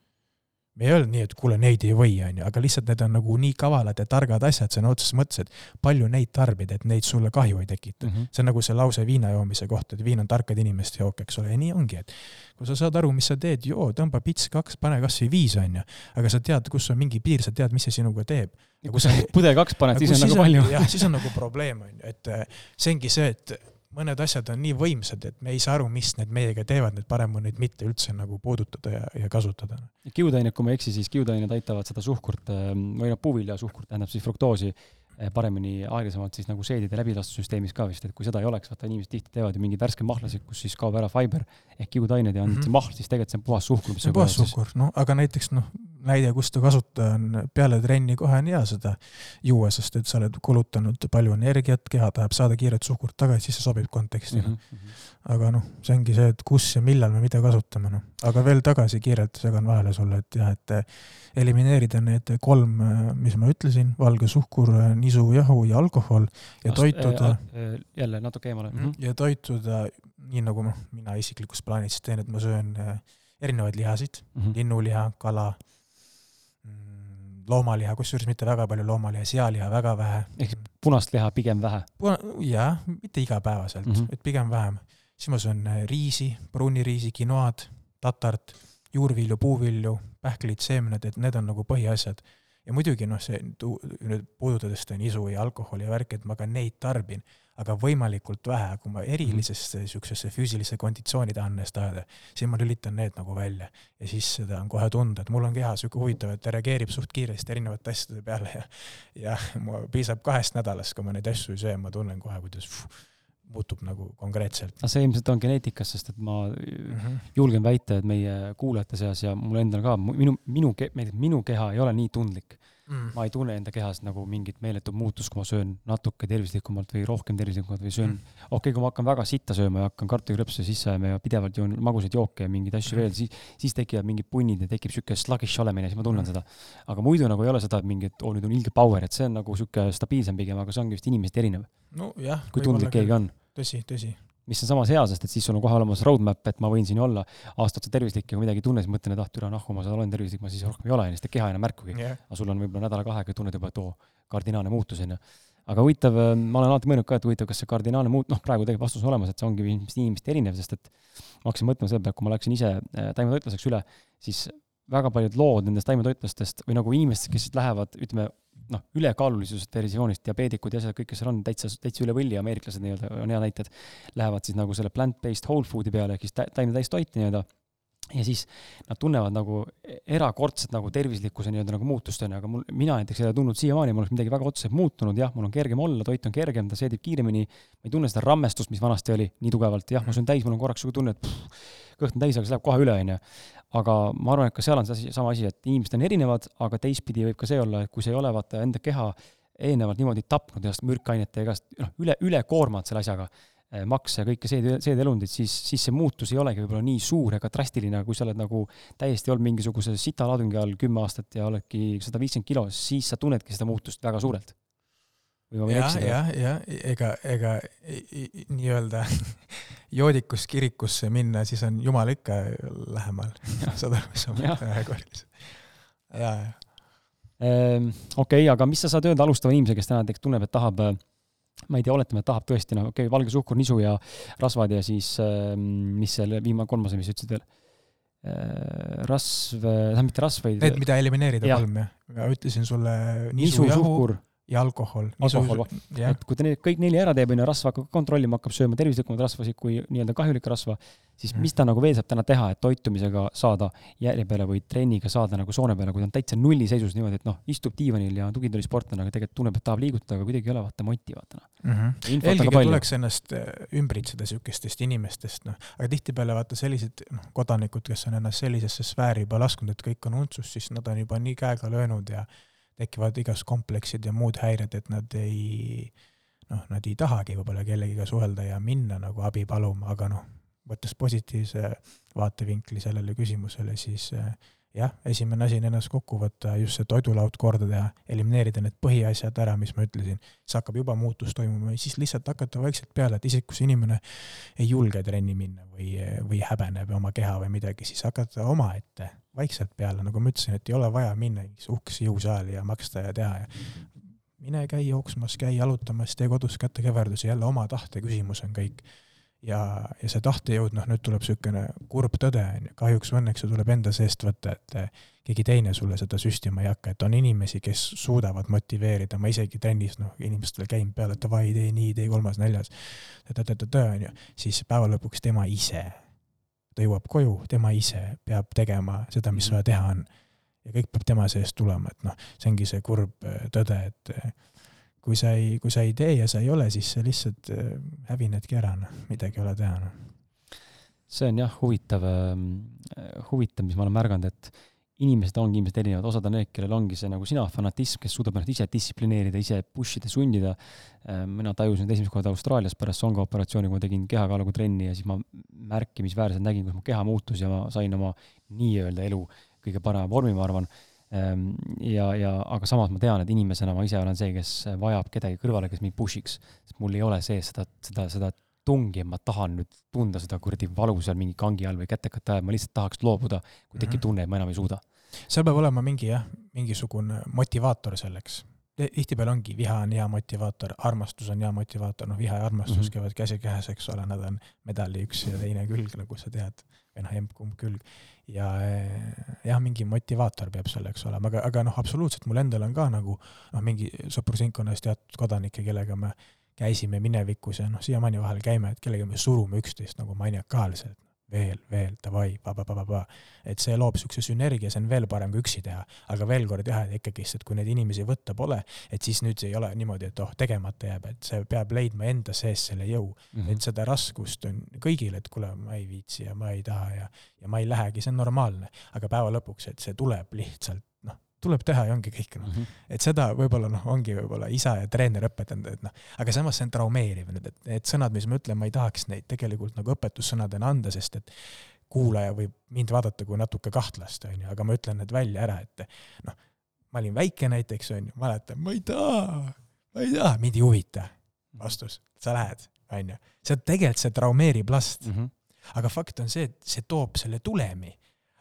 me ei öelnud nii, et kuule, neid ei või, on ju, aga lihtsalt need on nagu nii kavalad ja targad asjad sõna otseses mõttes, et palju neid tarbida, et neid sulle kahju ei tekita mm. -hmm. see on nagu see lause viina joomise kohta, et viin on tarkade inimeste jook, eks ole, ja nii ongi, et kui sa saad aru, mis sa teed, joo, tõmba pits kaks, pane kasvõi viis, on ju, aga sa tead, kus on mingi piir, sa tead, mis see sinuga teeb. ja kui sa pudel kaks paned, siis on nagu palju. jah, siis on nagu probleem, on ju, et äh, see ongi see, et mõned asjad on nii võimsad, et me ei saa aru, mis need meiega teevad, et parem on neid mitte üldse nagu puudutada ja, ja kasutada. kiudained, kui ma ei eksi, siis kiudained aitavad seda suhkurt ähm, või noh, puuviljasuhkurt tähendab siis fruktoosi äh, paremini, aeglasemalt siis nagu seedide läbilastussüsteemis ka vist, et kui seda ei oleks, vaata inimesed tihti teevad ju mingeid värske mahlasid, kus siis kaob ära fiber ehk kiudained ja on mm -hmm. see mahl, siis tegelikult see on puhas suhkur. see on puhas suhkur, noh, aga näiteks noh, näide, kus ta kasutada on peale trenni kohe on hea seda juua, sest et sa oled kulutanud palju energiat, keha tahab saada kiiret suhkurt tagasi, siis see sobib konteksti mm. -hmm. aga noh, see ongi see, et kus ja millal me mida kasutame, noh. aga veel tagasi kiirelt segan vahele sulle, et jah, et elimineerida need kolm, mis ma ütlesin, valge suhkur, nisu, jahu ja alkohol ja toituda äh,. jälle natuke eemale mm. -hmm. ja toituda nii, nagu noh, mina isiklikus plaanis teen, et ma söön erinevaid lihasid mm, -hmm. linnuliha, kala loomaliha, kusjuures mitte väga palju loomaliha, sealiha väga vähe. ehk punast liha pigem vähe? jah, mitte igapäevaselt mm, -hmm. et pigem vähem. siis ma söön äh, riisi, pruuniriisi, quinoad, tatart, juurvilju, puuvilju, pähklid, seemned, et need on nagu põhiasjad. Ja muidugi noh, see nüüd puudutades seda nisu ja alkoholi ja värki, et ma ka neid tarbin aga võimalikult vähe, kui ma erilisesse niisugusesse füüsilisse konditsiooni tahan ennast ajada, siis ma lülitan need nagu välja. ja siis seda on kohe tunda, et mul on keha niisugune huvitav, et ta reageerib suht kiiresti erinevate asjade peale ja ja *laughs* mul piisab kahest nädalast, kui ma neid asju ei söö, ma tunnen kohe, kuidas pff, muutub nagu konkreetselt. aga see ilmselt on geneetikas, sest et ma mm -hmm. julgen väita, et meie kuulajate seas ja mul endal ka, minu, minu, minu keha ei ole nii tundlik mm.. ma ei tunne enda kehas nagu mingit meeletut muutust, kui ma söön natuke tervislikumalt või rohkem tervislikumalt või söön mm., okei okay,, kui ma hakkan väga sitta sööma ja hakkan kartulikrõpse sisse ajama ja pidevalt joon magusaid jooke ja mingeid asju mm. veel, siis, siis tekivad mingid punnid ja tekib sihuke sluggish olemine, siis ma tunnen mm. seda. aga muidu nagu ei ole seda, et mingi, et oo, nüüd on ilge power, et see on nagu sihuke stabiilsem pigem, aga see ongi vist inimesest erinev. Nojah. kui tundlik keegi on. tõsi, tõsi mis on samas hea, sest et siis sul on kohe olemas roadmap, et ma võin siin olla aasta otsa tervislik ja kui midagi ei tunne, siis mõtlen, et ah, türa nahku, ma olen tervislik, ma siis rohkem ei ole, siis teeb keha enam märkugi yeah.. aga sul on võib-olla nädala-kahega tunned juba, et oo, kardinaalne muutus, on ju. aga huvitav, äh, ma olen alati mõelnud ka, et huvitav, kas see kardinaalne muut-, noh, praegu tegelikult vastus on olemas, et see ongi inimesest inimesest erinev, sest et ma hakkasin mõtlema selle peale, kui ma läksin ise äh, taimetoitlaseks üle, siis väga paljud lood nendest taimetoitlastest või nagu inimestest, kes lähevad, ütleme, noh, ülekaalulisusest versioonist, diabeedikud ja asjad, kõik, kes seal on, täitsa, täitsa üle võlli, ameeriklased nii-öelda on hea näited, lähevad siis nagu selle plant-based whole food'i peale, ehk siis taimne täistoit nii-öelda, ja siis nad tunnevad nagu erakordset nagu tervislikkuse nii-öelda nagu muutust, on ju, aga mul, mina näiteks ei ole tundnud siiamaani, mul oleks midagi väga otseselt muutunud, jah, mul on kergem olla, toit on kergem, ta seedib kiiremini, ma ei tunne seda rammestust, mis vanasti oli nii tugevalt, jah, ma söön täis, mul on korraks niisugune tunne, et pff, kõht on täis, aga see läheb kohe üle, on ju aga ma arvan, et ka seal on see sama asi, et inimesed on erinevad, aga teistpidi võib ka see olla, et kui sa ei ole vaata enda keha eelnevalt niimoodi tapnud ennast mürkainete ja igast, noh, üle, ülekoormad selle asjaga, eh, makse ja kõike seed, seedelundid, siis, siis see muutus ei olegi võib-olla nii suur ega drastiline, kui sa oled nagu täiesti olnud mingisuguse sitalaadungi all kümme aastat ja oledki sada viiskümmend kilo, siis sa tunnedki seda muutust väga suurelt või ma võin eksida? jah, jah, ega, ega nii-öelda *laughs* joodikust kirikusse minna, siis on Jumal ikka lähemal. saad aru, mis ma mõtlen ühekordselt? ja, ja. Ehm, okei aga mis sa saad öelda alustava inimesega, kes täna näiteks tunneb, et tahab ma ei tea, oletame, et tahab tõesti, no okei okay,, valge suhkur, nisu ja rasvad ja siis ehm, mis selle viimane, kolmas oli, mis sa ütlesid veel? Ehm, rasv, tähendab mitte rasv, vaid Need, mida elimineerida ja. kolm, jah. ma ütlesin sulle nisu, nisu, suhkur ja alkohol. alkohol, et kui ta need kõik neli ära teeb, on ju, rasva hakkab kontrollima, hakkab sööma tervislikumaid rasvasid kui nii-öelda kahjulikke rasva, siis mm. mis ta nagu veel saab täna teha, et toitumisega saada järje peale või trenniga saada nagu soone peale, kui ta on täitsa nulliseisus niimoodi, et noh, istub diivanil ja on tugitoolisportlane, aga tegelikult tunneb, et tahab liigutada, aga kuidagi ei ole vaata moti, vaata noh mm -hmm.. eelkõige tuleks ennast äh, ümbritseda niisugustest inimestest, noh, aga tihtipeale vaata sellised noh, kodanikud, kes on ennast sellisesse sfääri juba lasknud, et kõik on untsus, siis nad on juba nii käega löönud ja tekivad igast kompleksid ja muud häired, et nad ei noh, nad ei tahagi võib-olla kellegiga suhelda ja minna nagu abi paluma, aga noh, võttes positiivse vaatevinkli sellele küsimusele, siis eh, jah, esimene asi on ennast kokku võtta, just see toidulaud korda teha, elimineerida need põhiasjad ära, mis ma ütlesin, siis hakkab juba muutus toimuma ja siis lihtsalt hakata vaikselt peale, et isegi kui see inimene ei julge trenni minna või, või häbeneb oma keha või midagi, siis hakata omaette vaikselt peale, nagu ma ütlesin, et ei ole vaja minna uhkesse jõusaali ja maksta ja teha ja mine käi jooksmas, käi jalutamas, tee kodus kätekeverdusi, jälle oma tahte küsimus on kõik. Ja, ja see tahtejõud, noh, nüüd tuleb niisugune kurb tõde, on ju, kahjuks või õnneks see tuleb enda seest võtta, et keegi teine sulle seda süstima ei hakka, et on inimesi, kes suudavad motiveerida, ma isegi trennis, noh, inimestele käin peale, et davai, tee nii, tee kolmas-neljas, on ju, siis päeva lõpuks tema ise ta jõuab koju, tema ise peab tegema seda, mis mhm. vaja teha on. ja kõik peab tema seest tulema, et noh, see ongi see kurb äh, tõde, et äh, kui sa ei, kui sa ei tee ja sa ei ole, siis sa lihtsalt äh, hävinedki ära, noh, midagi ei ole teha, noh. see on jah huvitav, ähm, huvitav, mis ma olen märganud, et inimesed ongi ilmselt erinevad, osad on need, kellel ongi see nagu sina, fanatism, kes suudab ennast ise distsiplineerida, ise push ida, sundida. mina tajusin esimest korda Austraalias pärast songa operatsiooni, kui ma tegin kehakaaluga trenni ja siis ma märkimisväärselt nägin, kuidas mu keha muutus ja ma sain oma nii-öelda elu kõige parema vormi, ma arvan ja, ja aga samas ma tean, et inimesena ma ise olen see, kes vajab kedagi kõrvale, kes mind push'iks, sest mul ei ole sees seda, seda, seda tungi, et ma tahan nüüd tunda seda kuradi valu seal mingi kangi all või kätekate ajal, ma lihtsalt tahaks loobuda, kui tekib mhm. tunne, et ma enam ei suuda. seal peab olema mingi jah, mingisugune motivaator selleks. tihtipeale ongi, viha on hea motivaator, armastus on hea motivaator, noh, viha ja armastus mm -hmm. käivad käsikäes, eks ole, nad on medali üks ja teine külg, nagu sa tead, noh, emb-kumb külg. Ja eh, jah, mingi motivaator peab selleks olema, aga, aga noh, absoluutselt mul endal on ka nagu noh, mingi sõprusringkonnas teatud kodanikke, kellega me käisime minevikus ja noh, siiamaani vahel käime, et kellega me surume üksteist nagu maniakaalselt veel, veel, davai, et see loob niisuguse sünergia, see on veel parem kui üksi teha. aga veel kord jah, et ikkagist, et kui neid inimesi võtta pole, et siis nüüd ei ole niimoodi, et oh, tegemata jääb, et see peab leidma enda sees selle jõu mm. -hmm. et seda raskust on kõigil, et kuule, ma ei viitsi ja ma ei taha ja, ja ma ei lähegi, see on normaalne. aga päeva lõpuks, et see tuleb lihtsalt tuleb teha ja ongi kõik noh mm -hmm.. et seda võib-olla noh, ongi võib-olla isa ja treener õpetanud, et noh, aga samas see on traumeeriv nüüd, et need sõnad, mis ma ütlen, ma ei tahaks neid tegelikult nagu õpetussõnadena anda, sest et kuulaja võib mind vaadata kui natuke kahtlast, onju, aga ma ütlen need välja ära, et noh, ma olin väike näiteks, onju, mäletan, ma ei taha, ma ei taha, mind ei huvita. vastus, sa lähed, onju. see tegelikult, see traumeerib last mm. -hmm. aga fakt on see, et see toob selle tulemi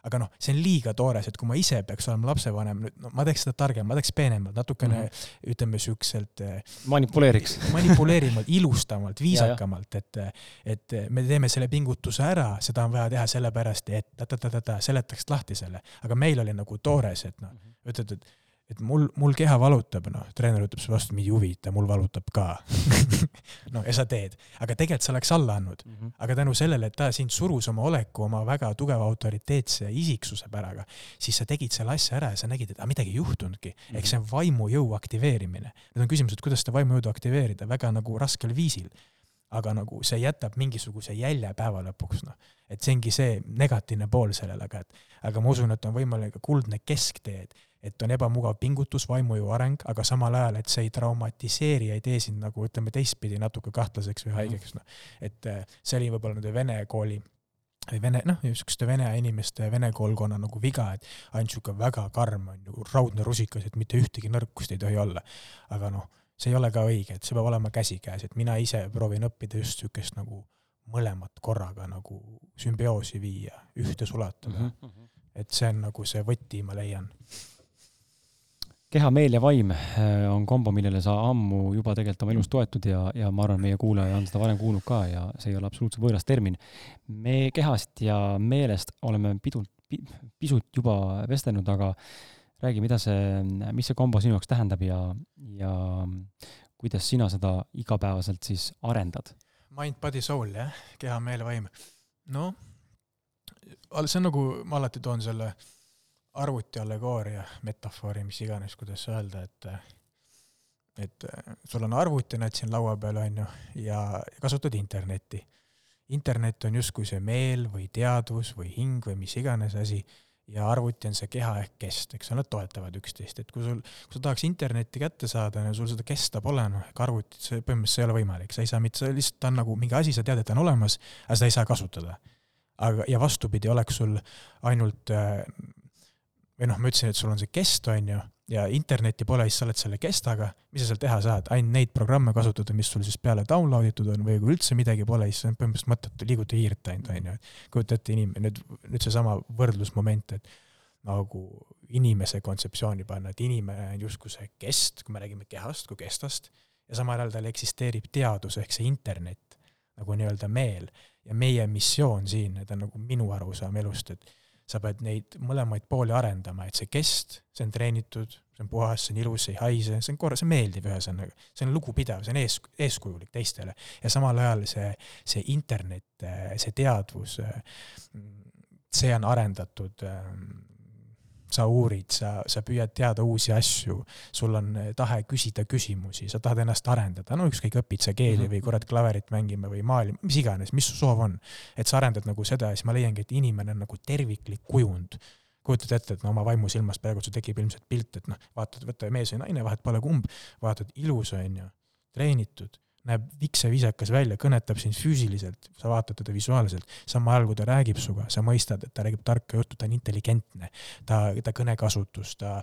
aga noh, see on liiga toores, et kui ma ise peaks olema lapsevanem, nüüd no ma teeks seda targem, ma teeks peenemalt, natukene mm -hmm. ütleme siukselt. Eh, manipuleeriks *laughs* manipuleerimalt, ilustamalt, *laughs* viisakamalt, et, et me teeme selle pingutuse ära, seda on vaja teha sellepärast, et ta-ta-ta-ta, seletaks lahti selle, aga meil oli nagu toores, et noh, mhm. ütled, et et mul, mul keha valutab, noh, treener ütleb sulle vastu, mind ei huvita, mul valutab ka *laughs* no ja sa teed, aga tegelikult sa oleks alla andnud mm. -hmm. aga tänu sellele, et ta sind surus oma oleku, oma väga tugeva autoriteetse isiksuse päraga, siis sa tegid selle asja ära ja sa nägid, et aga midagi ei juhtunudki mm. -hmm. ehk see on vaimujõu aktiveerimine. Need on küsimused, kuidas seda vaimujõudu aktiveerida väga nagu raskel viisil. aga nagu see jätab mingisuguse jälje päeva lõpuks, noh. et see ongi see negatiivne pool sellele, aga et, aga ma usun, et on võimalik ka kuldne kesktee, et et on ebamugav pingutus, vaimujõu areng, aga samal ajal, et see ei traumatiseeri, ei tee sind nagu ütleme teistpidi natuke kahtlaseks või mhm. haigeks, noh. et äh, see oli võib-olla nende vene kooli või vene, noh, niisuguste vene inimeste, vene koolkonna nagu viga, et ainult niisugune väga karm on ju, raudne rusikas, et mitte ühtegi nõrkust ei tohi olla. aga noh, see ei ole ka õige, et see peab olema käsikäes, et mina ise proovin õppida just niisugust nagu mõlemat korraga nagu sümbioosi viia, ühte sulatada mm. -hmm. et see on nagu see võti, ma leian keha, meel ja vaim äh, on kombo, millele sa ammu juba tegelikult oma elus toetud ja, ja ma arvan, meie kuulaja on seda varem kuulnud ka ja see ei ole absoluutselt võõras termin. me kehast ja meelest oleme pidult, pisut juba vestelnud, aga räägi, mida see, mis see kombo sinu jaoks tähendab ja, ja kuidas sina seda igapäevaselt siis arendad? Mind, body, soul, jah, keha, meel, vaim. noh, see on nagu, ma alati toon selle äh, arvuti allegooria, metafoori, mis iganes, kuidas öelda, et et sul on arvuti, näed siin laua peal, on ju, ja kasutad internetti. internet on justkui see meel või teadvus või hing või mis iganes asi ja arvuti on see keha ehk kest, eks nad toetavad üksteist, et kui sul, kui sa tahaks internetti kätte saada ja sul seda kesta pole, noh, ehk arvutit, see põhimõtteliselt ei ole võimalik, sa ei saa mitte, lihtsalt on nagu mingi asi, sa tead, et ta on olemas, aga seda ei saa kasutada. aga, ja vastupidi, oleks sul ainult äh, või noh, ma ütlesin, et sul on see kest, on ju, ja internetti pole, siis sa oled selle kestaga, mis sa seal teha saad, ainult neid programme kasutada, mis sul siis peale download itud on või kui üldse midagi pole, siis on põhimõtteliselt mõttetu, liiguta hiirt ainult, on ju. kujuta ette inimene, nüüd, nüüd seesama võrdlusmoment, et nagu inimese kontseptsiooni panna, et inimene on justkui see kest, kui me räägime kehast kui kestast, ja samal ajal tal eksisteerib teadus ehk see internet nagu nii-öelda meel. Ja meie missioon siin, need on nagu minu arusaam elust, et sa pead neid mõlemaid pooli arendama, et see kest, see on treenitud, see on puhas, see on ilus, see ei haise, see on korra, see on meeldiv ühesõnaga, see on lugupidav, see on ees, eeskujulik teistele. ja samal ajal see, see internet, see teadvus, see on arendatud sa uurid, sa, sa püüad teada uusi asju, sul on tahe küsida küsimusi, sa tahad ennast arendada, no ükskõik, õpid sa keeli mm -hmm. või kurat klaverit mängima või maalima, mis iganes, mis su soov on. et sa arendad nagu seda ja siis ma leiangi, et inimene on nagu terviklik kujund kujutad ette, et no oma vaimusilmas praegu sul tekib ilmselt pilt, et noh, vaatad, võta mees või naine, vahet pole kumb, vaatad, ilus on ju, treenitud, näeb vikseviisakas välja, kõnetab sind füüsiliselt, sa vaatad teda visuaalselt, samal ajal kui ta räägib sinuga, sa mõistad, et ta räägib tarka juttu, ta on intelligentne, ta, ta kõnekasutus, ta,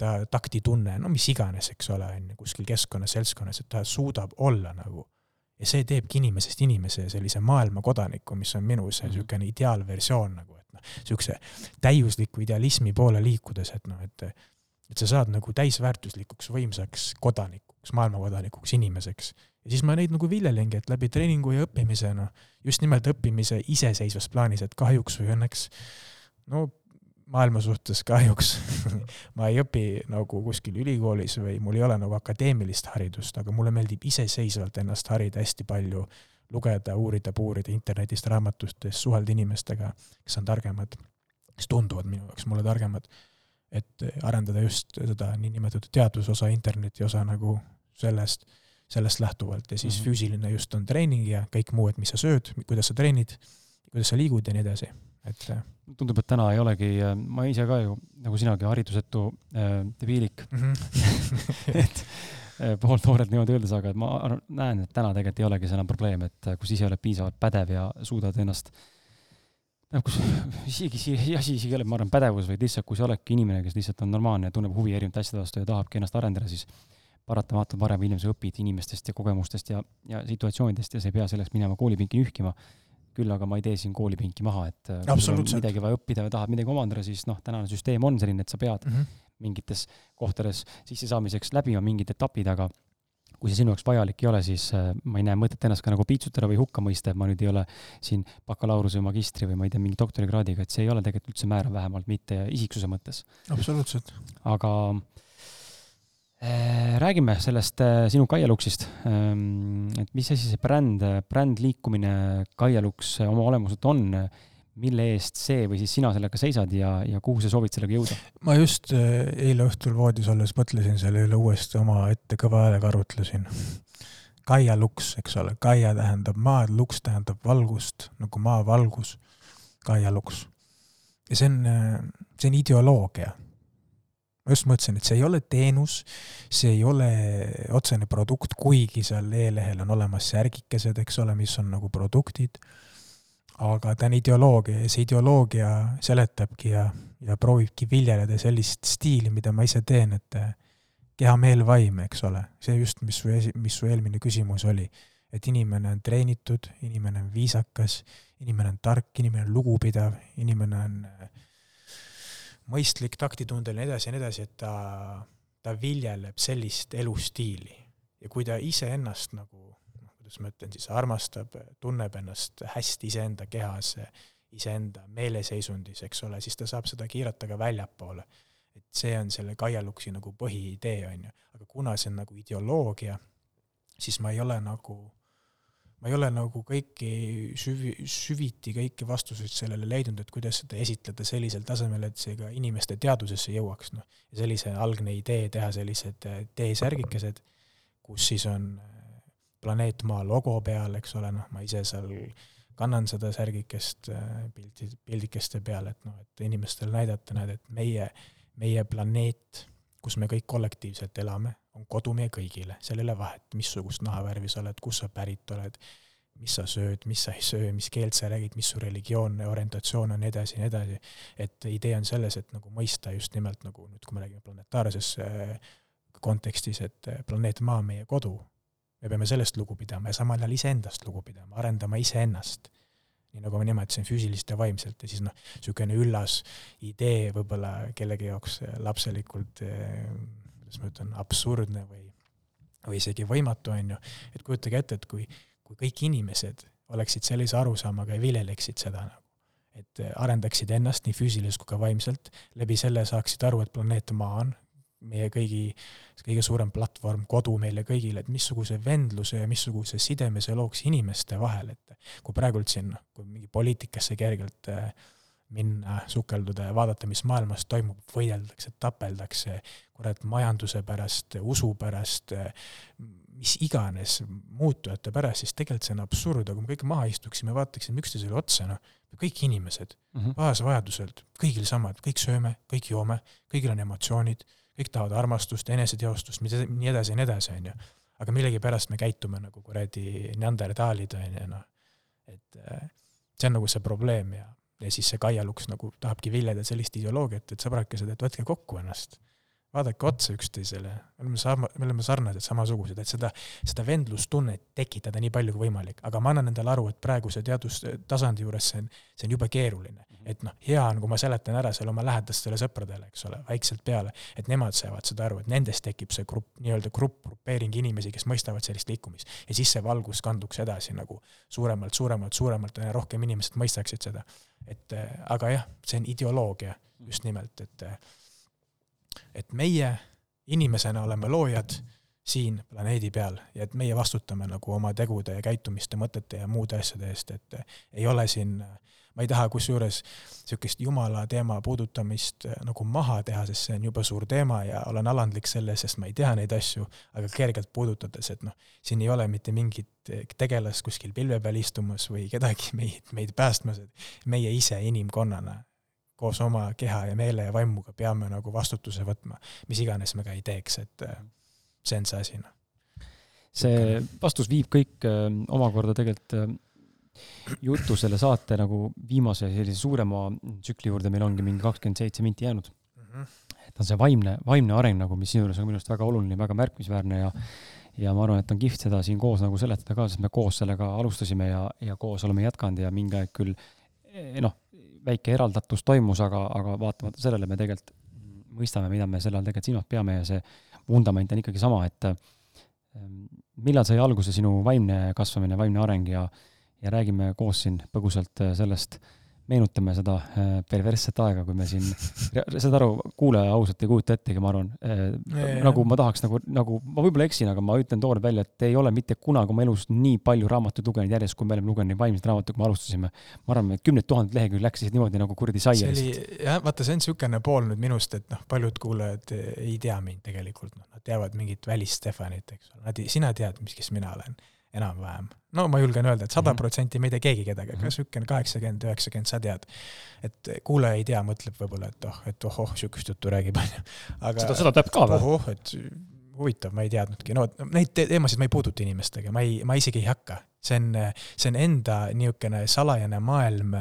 ta taktitunne, no mis iganes, eks ole, on ju, kuskil keskkonnas, seltskonnas, et ta suudab olla nagu ja see teebki inimesest inimese sellise maailma kodaniku, mis on minu see niisugune mm -hmm. ideaalversioon nagu, et noh, niisuguse täiusliku idealismi poole liikudes, et noh, et et sa saad nagu täisväärtuslikuks võimsaks kodanikuks, maailma kodanikuks, inimeseks. Ja siis ma neid nagu viljelengi, et läbi treeningu ja õppimise, noh, just nimelt õppimise iseseisvas plaanis, et kahjuks või õnneks no maailma suhtes kahjuks *laughs* ma ei õpi nagu kuskil ülikoolis või mul ei ole nagu akadeemilist haridust, aga mulle meeldib iseseisvalt ennast harida hästi palju, lugeda, uurida, puurida internetist, raamatutest, suhelda inimestega, kes on targemad, kes tunduvad minu jaoks mulle targemad, et arendada just seda niinimetatud teadusosa, interneti osa nagu sellest, sellest lähtuvalt ja siis mm -hmm. füüsiline just on treening ja kõik muu, et mis sa sööd, kuidas sa treenid, kuidas sa liigud ja nii edasi et. Äh, tundub, et täna ei olegi, äh, ma ise ka ju nagu sinagi haridusetu äh, debiilik mm. -hmm. *laughs* et äh, poolnoorelt niimoodi öelda saada, et ma arvan, näen, et täna tegelikult ei olegi see enam probleem, et kui sa ise oled piisavalt pädev ja suudad ennast noh, kus isegi, asi isegi ei ole, ma arvan, pädevus, vaid lihtsalt, kui sa oledki inimene, kes lihtsalt on normaalne ja tunneb huvi erinevate asjade vastu ja tahabki ennast arendada, siis paratamatult varem või hiljem sa õpid inimestest ja kogemustest ja, ja situatsioonidest ja sa ei pea selleks minema koolipinki nühkima küll aga ma ei tee siin koolipinki maha, et äh, midagi vaja õppida või tahad midagi omandada, siis noh, tänane süsteem on selline, et sa pead mm -hmm. mingites kohtades sissesaamiseks läbima mingid etapid, aga kui see sinu jaoks vajalik ei ole, siis äh, ma ei näe mõtet ennast ka nagu piitsutada või hukka mõista, et ma nüüd ei ole siin bakalaureuse või magistri või ma ei tea, mingi doktorikraadiga, et see ei ole tegelikult üldse määrav, vähemalt mitte isiksuse mõttes. absoluutselt. aga Äh, räägime sellest äh, sinu Kaialuksist. Ähm, et mis asi see bränd, brändliikumine Kaialuks oma olemuselt on, mille eest see või siis sina sellega seisad ja, ja kuhu sa soovid sellega jõuda? ma just äh, eile õhtul voodis olles mõtlesin selle üle uuesti oma ette kõva häälega arutlesin. Kaia luks, eks ole, Kaia tähendab maad, luks tähendab valgust, nagu maavalgus, Kaia luks. ja see on, see on ideoloogia ma just mõtlesin, et see ei ole teenus, see ei ole otsene produkt, kuigi seal e-lehel on olemas särgikesed, eks ole, mis on nagu produktid, aga ta on ideoloogia ja see ideoloogia seletabki ja, ja proovibki viljeleda sellist stiili, mida ma ise teen, et keha, meel, vaim, eks ole, see just, mis su esi-, mis su eelmine küsimus oli. et inimene on treenitud, inimene on viisakas, inimene on tark, inimene on lugupidav, inimene on äh, mõistlik, taktitundeline, edasi ja nii edasi, et ta, ta viljeleb sellist elustiili. ja kui ta iseennast nagu, noh, kuidas ma ütlen siis, armastab, tunneb ennast hästi iseenda kehas, iseenda meeleseisundis, eks ole, siis ta saab seda kiirata ka väljapoole. et see on selle Kaia Luksi nagu põhiidee, on ju. aga kuna see on nagu ideoloogia, siis ma ei ole nagu ma ei ole nagu kõiki süvi, süviti kõiki vastuseid sellele leidnud, et kuidas seda esitleda sellisel tasemel, et see ka inimeste teadvusesse jõuaks, noh. ja sellise algne idee teha sellised äh, T-särgikesed, kus siis on äh, planeet Maa logo peal, eks ole, noh, ma ise seal kannan seda särgikest äh, pildi, pildikeste peal, et noh, et inimestele näidata, näed, et meie, meie planeet, kus me kõik kollektiivselt elame, on kodu meie kõigile, seal ei ole vahet, missugust nahavärvi sa oled, kust sa pärit oled, mis sa sööd, mis sa ei söö, mis keelt sa räägid, mis su religioon, orientatsioon on, nii edasi, nii edasi. et idee on selles, et nagu mõista just nimelt nagu nüüd, kui me räägime planetaarses äh, kontekstis, et äh, planeet Maa on meie kodu, me peame sellest lugu pidama ja samal ajal iseendast lugu pidama, arendama iseennast. Nii nagu ma nimetasin, füüsiliselt ja vaimselt ja siis noh, niisugune üllas idee võib-olla kellegi jaoks äh, lapselikult kuidas ma ütlen, absurdne või, või isegi võimatu, on ju, et kujutage ette, et kui, kui kõik inimesed oleksid sellise arusaamaga ja viljeleksid seda nagu, et arendaksid ennast nii füüsiliselt kui ka vaimselt, läbi selle saaksid aru, et planeet Maa on meie kõigi, kõige suurem platvorm, kodu meile kõigile, et missuguse vendluse ja missuguse sideme see looks inimeste vahel, et kui praegult siin, kui mingi poliitikasse kergelt äh, minna, sukelduda ja vaadata, mis maailmas toimub, võideldakse, tapeldakse, kurat, majanduse pärast, usu pärast, mis iganes muutujate pärast, siis tegelikult see on absurd, aga kui me kõik maha istuksime, vaataksime üksteisele otsa, noh, kõik inimesed mm -hmm. baasvajaduselt, kõigil samad, kõik sööme, kõik joome, kõigil on emotsioonid, kõik tahavad armastust, eneseteostust, nii edasi ja nii edasi, on ju. aga millegipärast me käitume nagu kuradi neandertaalid, on ju, noh. et äh, see on nagu see probleem ja, ja siis see Kaia Luks nagu tahabki viljeleda sellist ideoloogiat, et sõbrakesed, et võtke kokku ennast vaadake otsa üksteisele, me oleme sama, me oleme sarnased, samasugused, et seda, seda vendlustunnet tekitada nii palju kui võimalik, aga ma annan endale aru, et praeguse teadustasandi juures see on, see on jube keeruline. Mhm. et noh, hea on, kui ma seletan ära selle oma lähedastele sõpradele, eks ole, vaikselt peale, et nemad saavad seda aru, et nendest tekib see grupp, nii-öelda grupp, grupeering inimesi, kes mõistavad sellist liikumist. ja siis see valgus kanduks edasi nagu suuremalt, suuremalt, suuremalt, rohkem inimesed mõistaksid seda. et aga jah, see on ideoloogia just nimelt, et et meie inimesena oleme loojad siin planeedi peal ja et meie vastutame nagu oma tegude ja käitumiste, mõtete ja muude asjade eest, et ei ole siin, ma ei taha kusjuures niisugust jumala teema puudutamist nagu maha teha, sest see on jube suur teema ja olen alandlik selles, sest ma ei tea neid asju, aga kergelt puudutades, et noh, siin ei ole mitte mingit tegelast kuskil pilve peal istumas või kedagi meid, meid päästmas, et meie ise inimkonnana koos oma keha ja meele ja vaimuga peame nagu vastutuse võtma, mis iganes me ka ei teeks, et äh, see on see asi, noh. see vastus viib kõik äh, omakorda tegelikult äh, jutu selle saate nagu viimase sellise suurema tsükli juurde, meil ongi mingi kakskümmend seitse minti jäänud mm. -hmm. et on see vaimne, vaimne areng nagu, mis sinu juures on minu arust väga oluline, väga märkimisväärne ja ja ma arvan, et on kihvt seda siin koos nagu seletada ka, sest me koos sellega alustasime ja, ja koos oleme jätkanud ja mingi aeg küll eh, noh, väike eraldatus toimus, aga, aga vaatamata sellele me tegelikult mõistame, mida me selle all tegelikult silmas peame ja see vundament on ikkagi sama, et ähm, millal sai alguse sinu vaimne kasvamine, vaimne areng ja, ja räägime koos siin põgusalt äh, sellest meenutame seda äh, perversset aega, kui me siin, *laughs* saad aru, kuulaja ausalt ei kujuta ettegi, ma arvan äh,. nagu ma tahaks nagu, nagu ma võib-olla eksin, aga ma ütlen toorelt välja, et ei ole mitte kunagi oma elus nii palju raamatuid lugenud järjest, kui me oleme lugenud neid vaimseid raamatuid, kui me alustasime. ma arvan, et kümneid tuhandeid lehekülgi läksid niimoodi nagu kuradi saia lihtsalt. jah, vaata, see on niisugune pool nüüd minust, et noh, paljud kuulajad ei tea mind tegelikult, noh, nad teavad mingit välist Stefanit, eks ole, nad, sina tead, mis, kes mina olen enam-vähem. no ma julgen öelda, et sada mhm. protsenti me ei tea keegi kedagi, aga niisugune kaheksakümmend, üheksakümmend sa tead. et kuulaja ei tea, mõtleb võib-olla, et oh, et ohoh, niisugust juttu räägib, *laughs* onju. aga seda, seda teab ka või? ohoh, et huvitav, ma ei teadnudki, no neid teemasid ma ei puuduta inimestega, ma ei, ma isegi ei hakka. see on, see on enda niisugune salajane maailm,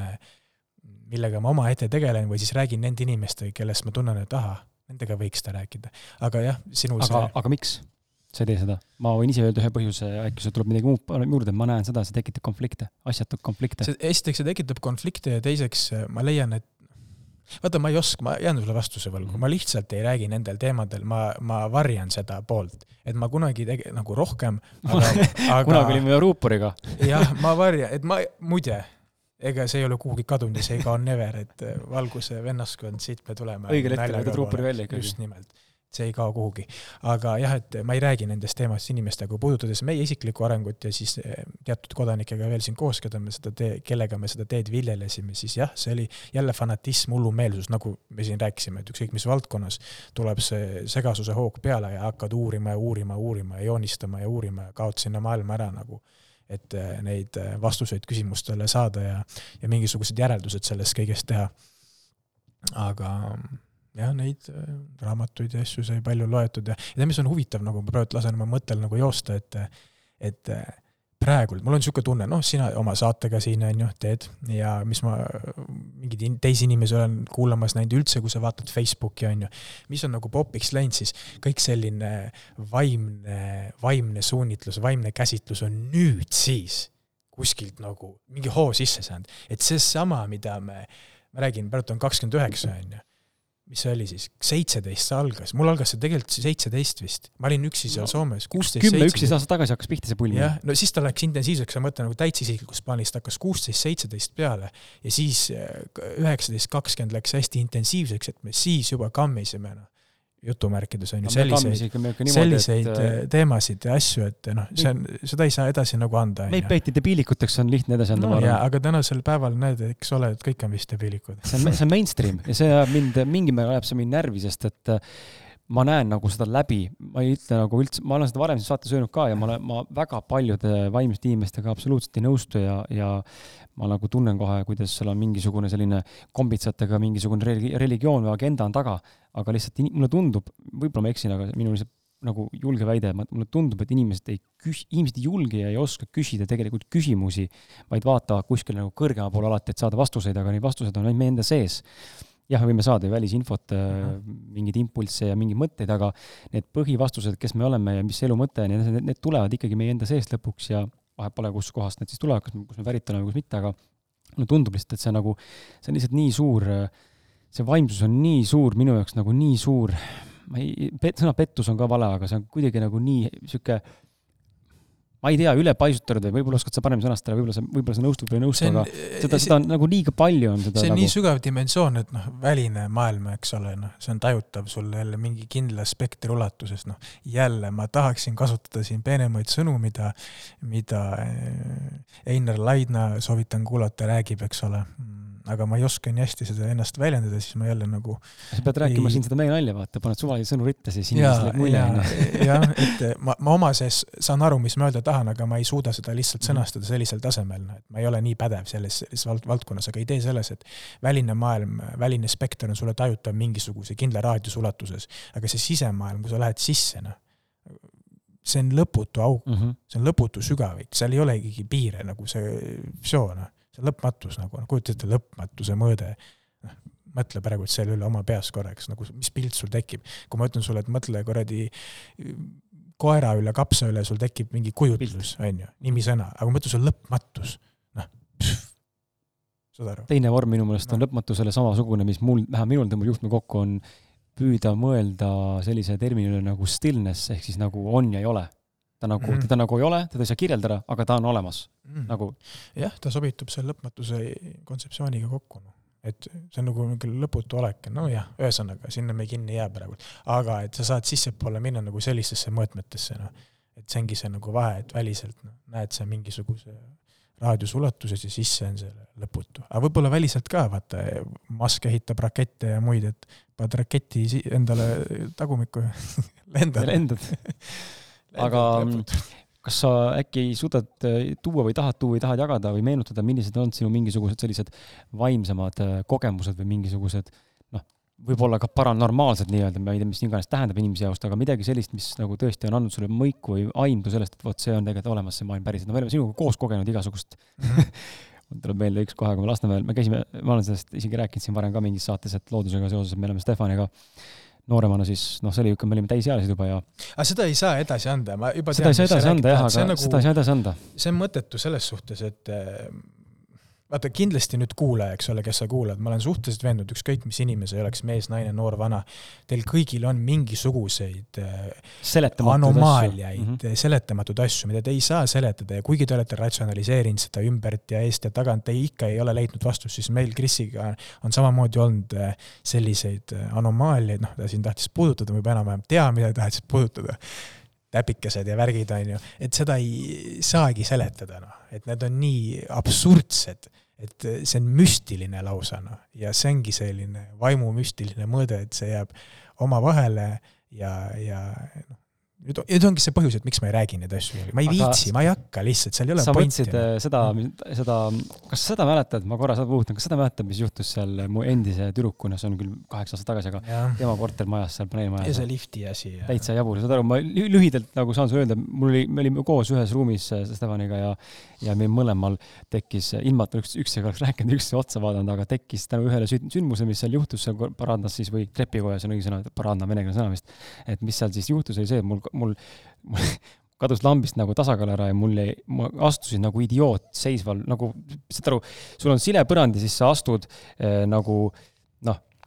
millega ma omaette tegelen või siis räägin nende inimestega, kellest ma tunnen, et ahah, nendega võiks seda rääkida. aga jah, sinu aga see..., aga miks? Sa ei tee seda. ma võin ise öelda ühe põhjuse, äkki sul tuleb midagi muud juurde, ma näen seda, see tekitab konflikte, asjatuid konflikte. esiteks see tekitab konflikte ja teiseks ma leian, et vaata, ma ei oska, ma jään sulle vastuse võlgu, ma lihtsalt ei räägi nendel teemadel, ma, ma varjan seda poolt, et ma kunagi tege-, nagu rohkem aga, *laughs* aga... kunagi olime ju ruuporiga. jah, ma varjan, et ma, muide, ega see ei ole kuhugi kadunud ja see ei kao never, et valguse vennaskond, siit me tuleme. õigel hetkel võtad ruupori välja ikkagi. just nimelt see ei kao kuhugi. aga jah, et ma ei räägi nendest teemast inimestega, puudutades meie isiklikku arengut ja siis eh, teatud kodanikega veel siin koos, keda me seda tee, kellega me seda teed viljelesime, siis jah, see oli jälle fanatism, hullumeelsus, nagu me siin rääkisime, et ükskõik mis valdkonnas tuleb see segasuse hoog peale ja hakkad uurima ja uurima, uurima ja joonistama ja uurima ja kaod sinna maailma ära nagu et eh, neid eh, vastuseid küsimustele saada ja, ja mingisugused järeldused sellest kõigest teha. aga jah, neid äh, raamatuid ja asju sai palju loetud ja, ja mis on huvitav, nagu ma praegu lasen oma mõttel nagu joosta, et, et äh, praegu, mul on niisugune tunne, noh, sina oma saatega siin on ju, teed ja mis ma mingeid teisi inimesi olen kuulamas näinud üldse, kui sa vaatad Facebooki on ju, mis on nagu popiks läinud, siis kõik selline vaimne, vaimne suunitlus, vaimne käsitlus on nüüd siis kuskilt nagu mingi hoo sisse saanud. et seesama, mida me, ma räägin, praegu on kakskümmend üheksa, on ju mis see oli siis, seitseteist see algas, mul algas see tegelikult seitseteist vist, ma olin üksi seal no, Soomes, kuusteist, kümme, üksteist aastat tagasi hakkas pihta see pull. jah, no siis ta läks intensiivseks, ma mõtlen nagu täitsa isiklikust plaanist hakkas kuusteist, seitseteist peale. Ja siis äh, üheksateist, kakskümmend läks hästi intensiivseks, et me siis juba kammisime, noh jutumärkides on ju selliseid, selliseid et... Äh, teemasid ja asju, et noh, see on, seda ei saa edasi nagu anda. meid peeti debiilikuteks, on lihtne edasi anda no,. jaa, aga tänasel päeval näed, eks ole, et kõik on vist debiilikud. see on, see on mainstream ja see ajab mind, mingil määral ajab see mind närvi, sest et äh, ma näen nagu seda läbi, ma ei ütle nagu üldse, ma olen seda varem siin saates öelnud ka ja ma olen, ma väga paljude vaimsete inimestega absoluutselt ei nõustu ja, ja ma nagu tunnen kohe, kuidas seal on mingisugune selline kombitsatega mingisugune religioon või agenda on taga, aga lihtsalt mulle tundub, võib-olla ma eksin, aga minu lihtsalt nagu julge väide, mulle tundub, et inimesed ei küs-, inimesed ei julge ja ei oska küsida tegelikult küsimusi, vaid vaatavad kuskile nagu kõrgema poole alati, et saada vastuseid, aga neid vastuseid on ainult meie enda sees jah, võime saada ju välisinfot mm, -hmm. mingeid impulsse ja mingeid mõtteid, aga need põhivastused, kes me oleme ja mis elu mõte on ja need, need tulevad ikkagi meie enda seest lõpuks ja vahet pole, kuskohast need siis tulevad, kas, kus me pärit oleme, kus mitte, aga mulle tundub lihtsalt, et see nagu, see on lihtsalt nii suur, see vaimsus on nii suur, minu jaoks nagu nii suur, ma ei, sõna pettus on ka vale, aga see on kuidagi nagu nii niisugune ma ei tea, ülepaisutatud või võib-olla oskad sa paremini sõnastada, võib-olla sa, võib-olla sa nõustud või ei nõustu, aga seda, seda on nagu liiga palju on seda see on nagu... nii sügav dimensioon, et noh, väline maailm, eks ole, noh, see on tajutav sul jälle mingi kindla spektri ulatuses, noh, jälle ma tahaksin kasutada siin peenemaid sõnu, mida, mida eh, Einar Laidna, soovitan kuulata, räägib, eks ole aga ma ei oska nii hästi seda ennast väljendada, siis ma jälle nagu sa pead rääkima ei... siin seda meie nalja, vaata, paned suvalisi sõnu ritta, siis inimesele jääb mulje, onju. *laughs* jah, et ma, ma oma sees saan aru, mis ma öelda tahan, aga ma ei suuda seda lihtsalt mhm. sõnastada sellisel tasemel, noh, et ma ei ole nii pädev selles, selles vald-, valdkonnas, aga idee selles, et väline maailm, väline spekter on sulle tajutav mingisuguse kindla raadiuse ulatuses, aga see sisemaailm, kui sa lähed sisse, noh, see on lõputu auk mm, -hmm. see on lõputu sügavik, seal ei olegi piire nagu see, noh see on lõpmatus nagu, kujuta ette lõpmatuse mõõde. noh, mõtle praegu selle üle oma peas korraks, nagu mis pilt sul tekib. kui ma ütlen sulle, et mõtle kuradi koera üle, kapsa üle, sul tekib mingi kujutlus, on ju, nimisõna, aga ma ütlen sulle lõpmatus, noh, saad aru? teine vorm minu meelest no. on lõpmatusele samasugune, mis mul, vähemalt minul tõmbab juhtme kokku, on püüda mõelda sellise termini üle nagu stillness ehk siis nagu on ja ei ole ta nagu mm, -hmm. teda nagu ei ole, teda ei saa kirjeldada, aga ta on olemas mm, -hmm. nagu. jah, ta sobitub selle lõpmatuse kontseptsiooniga kokku, noh. et see on nagu mingi lõputu olek, nojah, ühesõnaga, sinna me kinni ei jää praegu. aga et sa saad sissepoole minna nagu sellistesse mõõtmetesse, noh. et see ongi see nagu vahe, et väliselt noh, näed sa mingisuguse raadiuse ulatuses ja sisse on see lõputu. aga võib-olla väliselt ka, vaata, Musk ehitab rakette ja muid, et paned raketi endale tagumikku *laughs* lendad. lendad *laughs* aga kas sa äkki suudad äh, tuua või tahad tuua või tahad jagada või meenutada, millised on sinu mingisugused sellised vaimsemad äh, kogemused või mingisugused noh, võib-olla ka paranormaalsed nii-öelda, ma ei tea, mis iganes tähendab inimese jaoks, aga midagi sellist, mis nagu tõesti on andnud sulle mõiku või aimdu sellest, et vot see on tegelikult olemas, see maailm päriselt, no me oleme sinuga koos kogenud igasugust. Mhm. *laughs* mul tuleb meelde üks kohe, kui me Lasnamäel, me käisime, ma olen sellest isegi rääkinud siin varem ka mingis saates, et loodusega seoses me oleme Stefaniga nooremana siis noh, see oli ikka, me olime täisealised juba ja. aga seda ei saa edasi anda, ma juba seda tean. seda ei saa edasi anda jah, aga nagu, seda ei saa edasi anda. see on mõttetu selles suhtes, et vaata kindlasti nüüd kuulaja, eks ole, kes sa kuulad, ma olen suhteliselt veendunud, ükskõik mis inimene sa ei oleks, mees, naine, noor, vana, teil kõigil on mingisuguseid äh, anomaaliaid mm, -hmm. seletamatuid asju, mida te ei saa seletada ja kuigi te olete ratsionaliseerinud seda ümbert ja eest ja tagant, te ikka ei ole leidnud vastust, siis meil Krisiga on samamoodi olnud äh, selliseid äh, anomaaliaid, noh, ta siin tahtis puudutada, ma juba enam-vähem tean, mida ta tahtis puudutada. Täpikesed ja värgid, on ju, et seda ei saagi seletada, noh, et need on nii absurdsed et see on müstiline lausa, noh, ja see ongi selline vaimu müstiline mõõde, et see jääb omavahele ja, ja noh, nüüd, nüüd ongi see põhjus, et miks ma ei räägi neid asju, ma ei Aga viitsi, ma ei hakka lihtsalt, seal ei ole sa võtsid äh, seda, seda, kas sa seda mäletad, ma korra seda puudutan, kas seda mäletad, mis juhtus seal mu endise tüdrukuna, see on küll kaheksa aastat tagasi, aga ja. tema kortermajas seal paneelmajas. ja see lifti asi. täitsa jabur, saad aru, ma lühidalt nagu saan sulle öelda, mul oli, me olime koos ühes ruumis äh, Stefaniga ja ja meil mõlemal tekkis, ilma et üks, üksteisega oleks rääkinud, üksteise otsa vaadanud, aga tekkis tänu ühele sündmusele, mis seal juhtus, seal parandas siis või trepikojas on õige sõna, paranda venekeelne sõna vist, et mis seal siis juhtus, oli see, et mul mul, mul *laughs* kadus lambist nagu tasakaal ära ja mul ei, ma astusin nagu idioot seisval, nagu, saad aru, sul on silepõrand ja siis sa astud eh, nagu noh,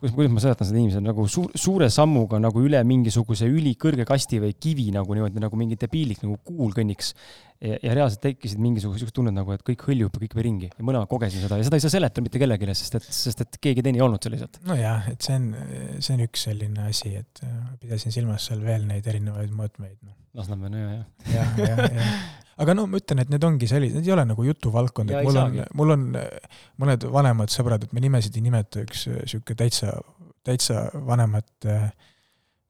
kuidas, kuidas ma seletan seda inimesele, nagu suur, suure sammuga nagu üle mingisuguse ülikõrge kasti või kivi nagu niimoodi nagu mingi debiilik nagu kuul kõnniks ja, ja reaalselt tekkisid mingisugused siuksed tunned nagu, et kõik hõljub ja kõik ringi ja mõlemad kogesin seda ja seda ei saa seletada mitte kellelegi, sest et, sest et keegi teine ei olnud seal lihtsalt. nojah, et see on, see on üks selline asi, et äh, pidasin silmas seal veel neid erinevaid mõõtmeid, noh. Lasnamäe, no jah, jah. jah, jah, aga no ma ütlen, et need ongi sellised, need ei ole nagu jutuvaldkond, et mul on, mul on äh, mõned vanemad sõbrad, et me nimesid ei nimeta, üks äh, sihuke täitsa, täitsa vanemat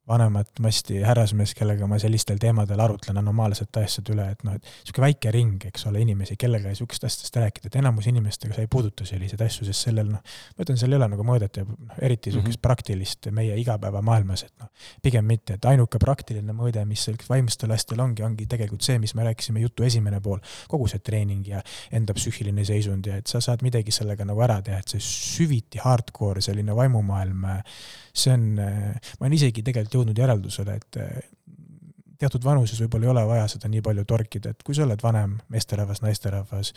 vanemat masti härrasmees, kellega ma sellistel teemadel arutlen anomaalsete asjade üle, et noh, et niisugune väike ring, eks ole, inimesi, kellega niisugust asjadest rääkida, et enamus inimestega sa ei puuduta selliseid asju, sest sellel noh, ma ütlen, seal ei ole nagu mõõdet ja noh, eriti niisugust mm -hmm. praktilist meie igapäevamaailmas, et noh, pigem mitte, et ainuke praktiline mõõde, mis vaimsetel lastel ongi, ongi tegelikult see, mis me rääkisime jutu esimene pool, kogu see treening ja enda psüühiline seisund ja et sa saad midagi sellega nagu ära teha, et see süviti hardcore selline vaimumaailm see on, ma olen isegi tegelikult jõudnud järeldusele, et eh, teatud vanuses võib-olla ei ole vaja seda nii palju torkida, et kui sa oled vanem meesterahvas, naisterahvas,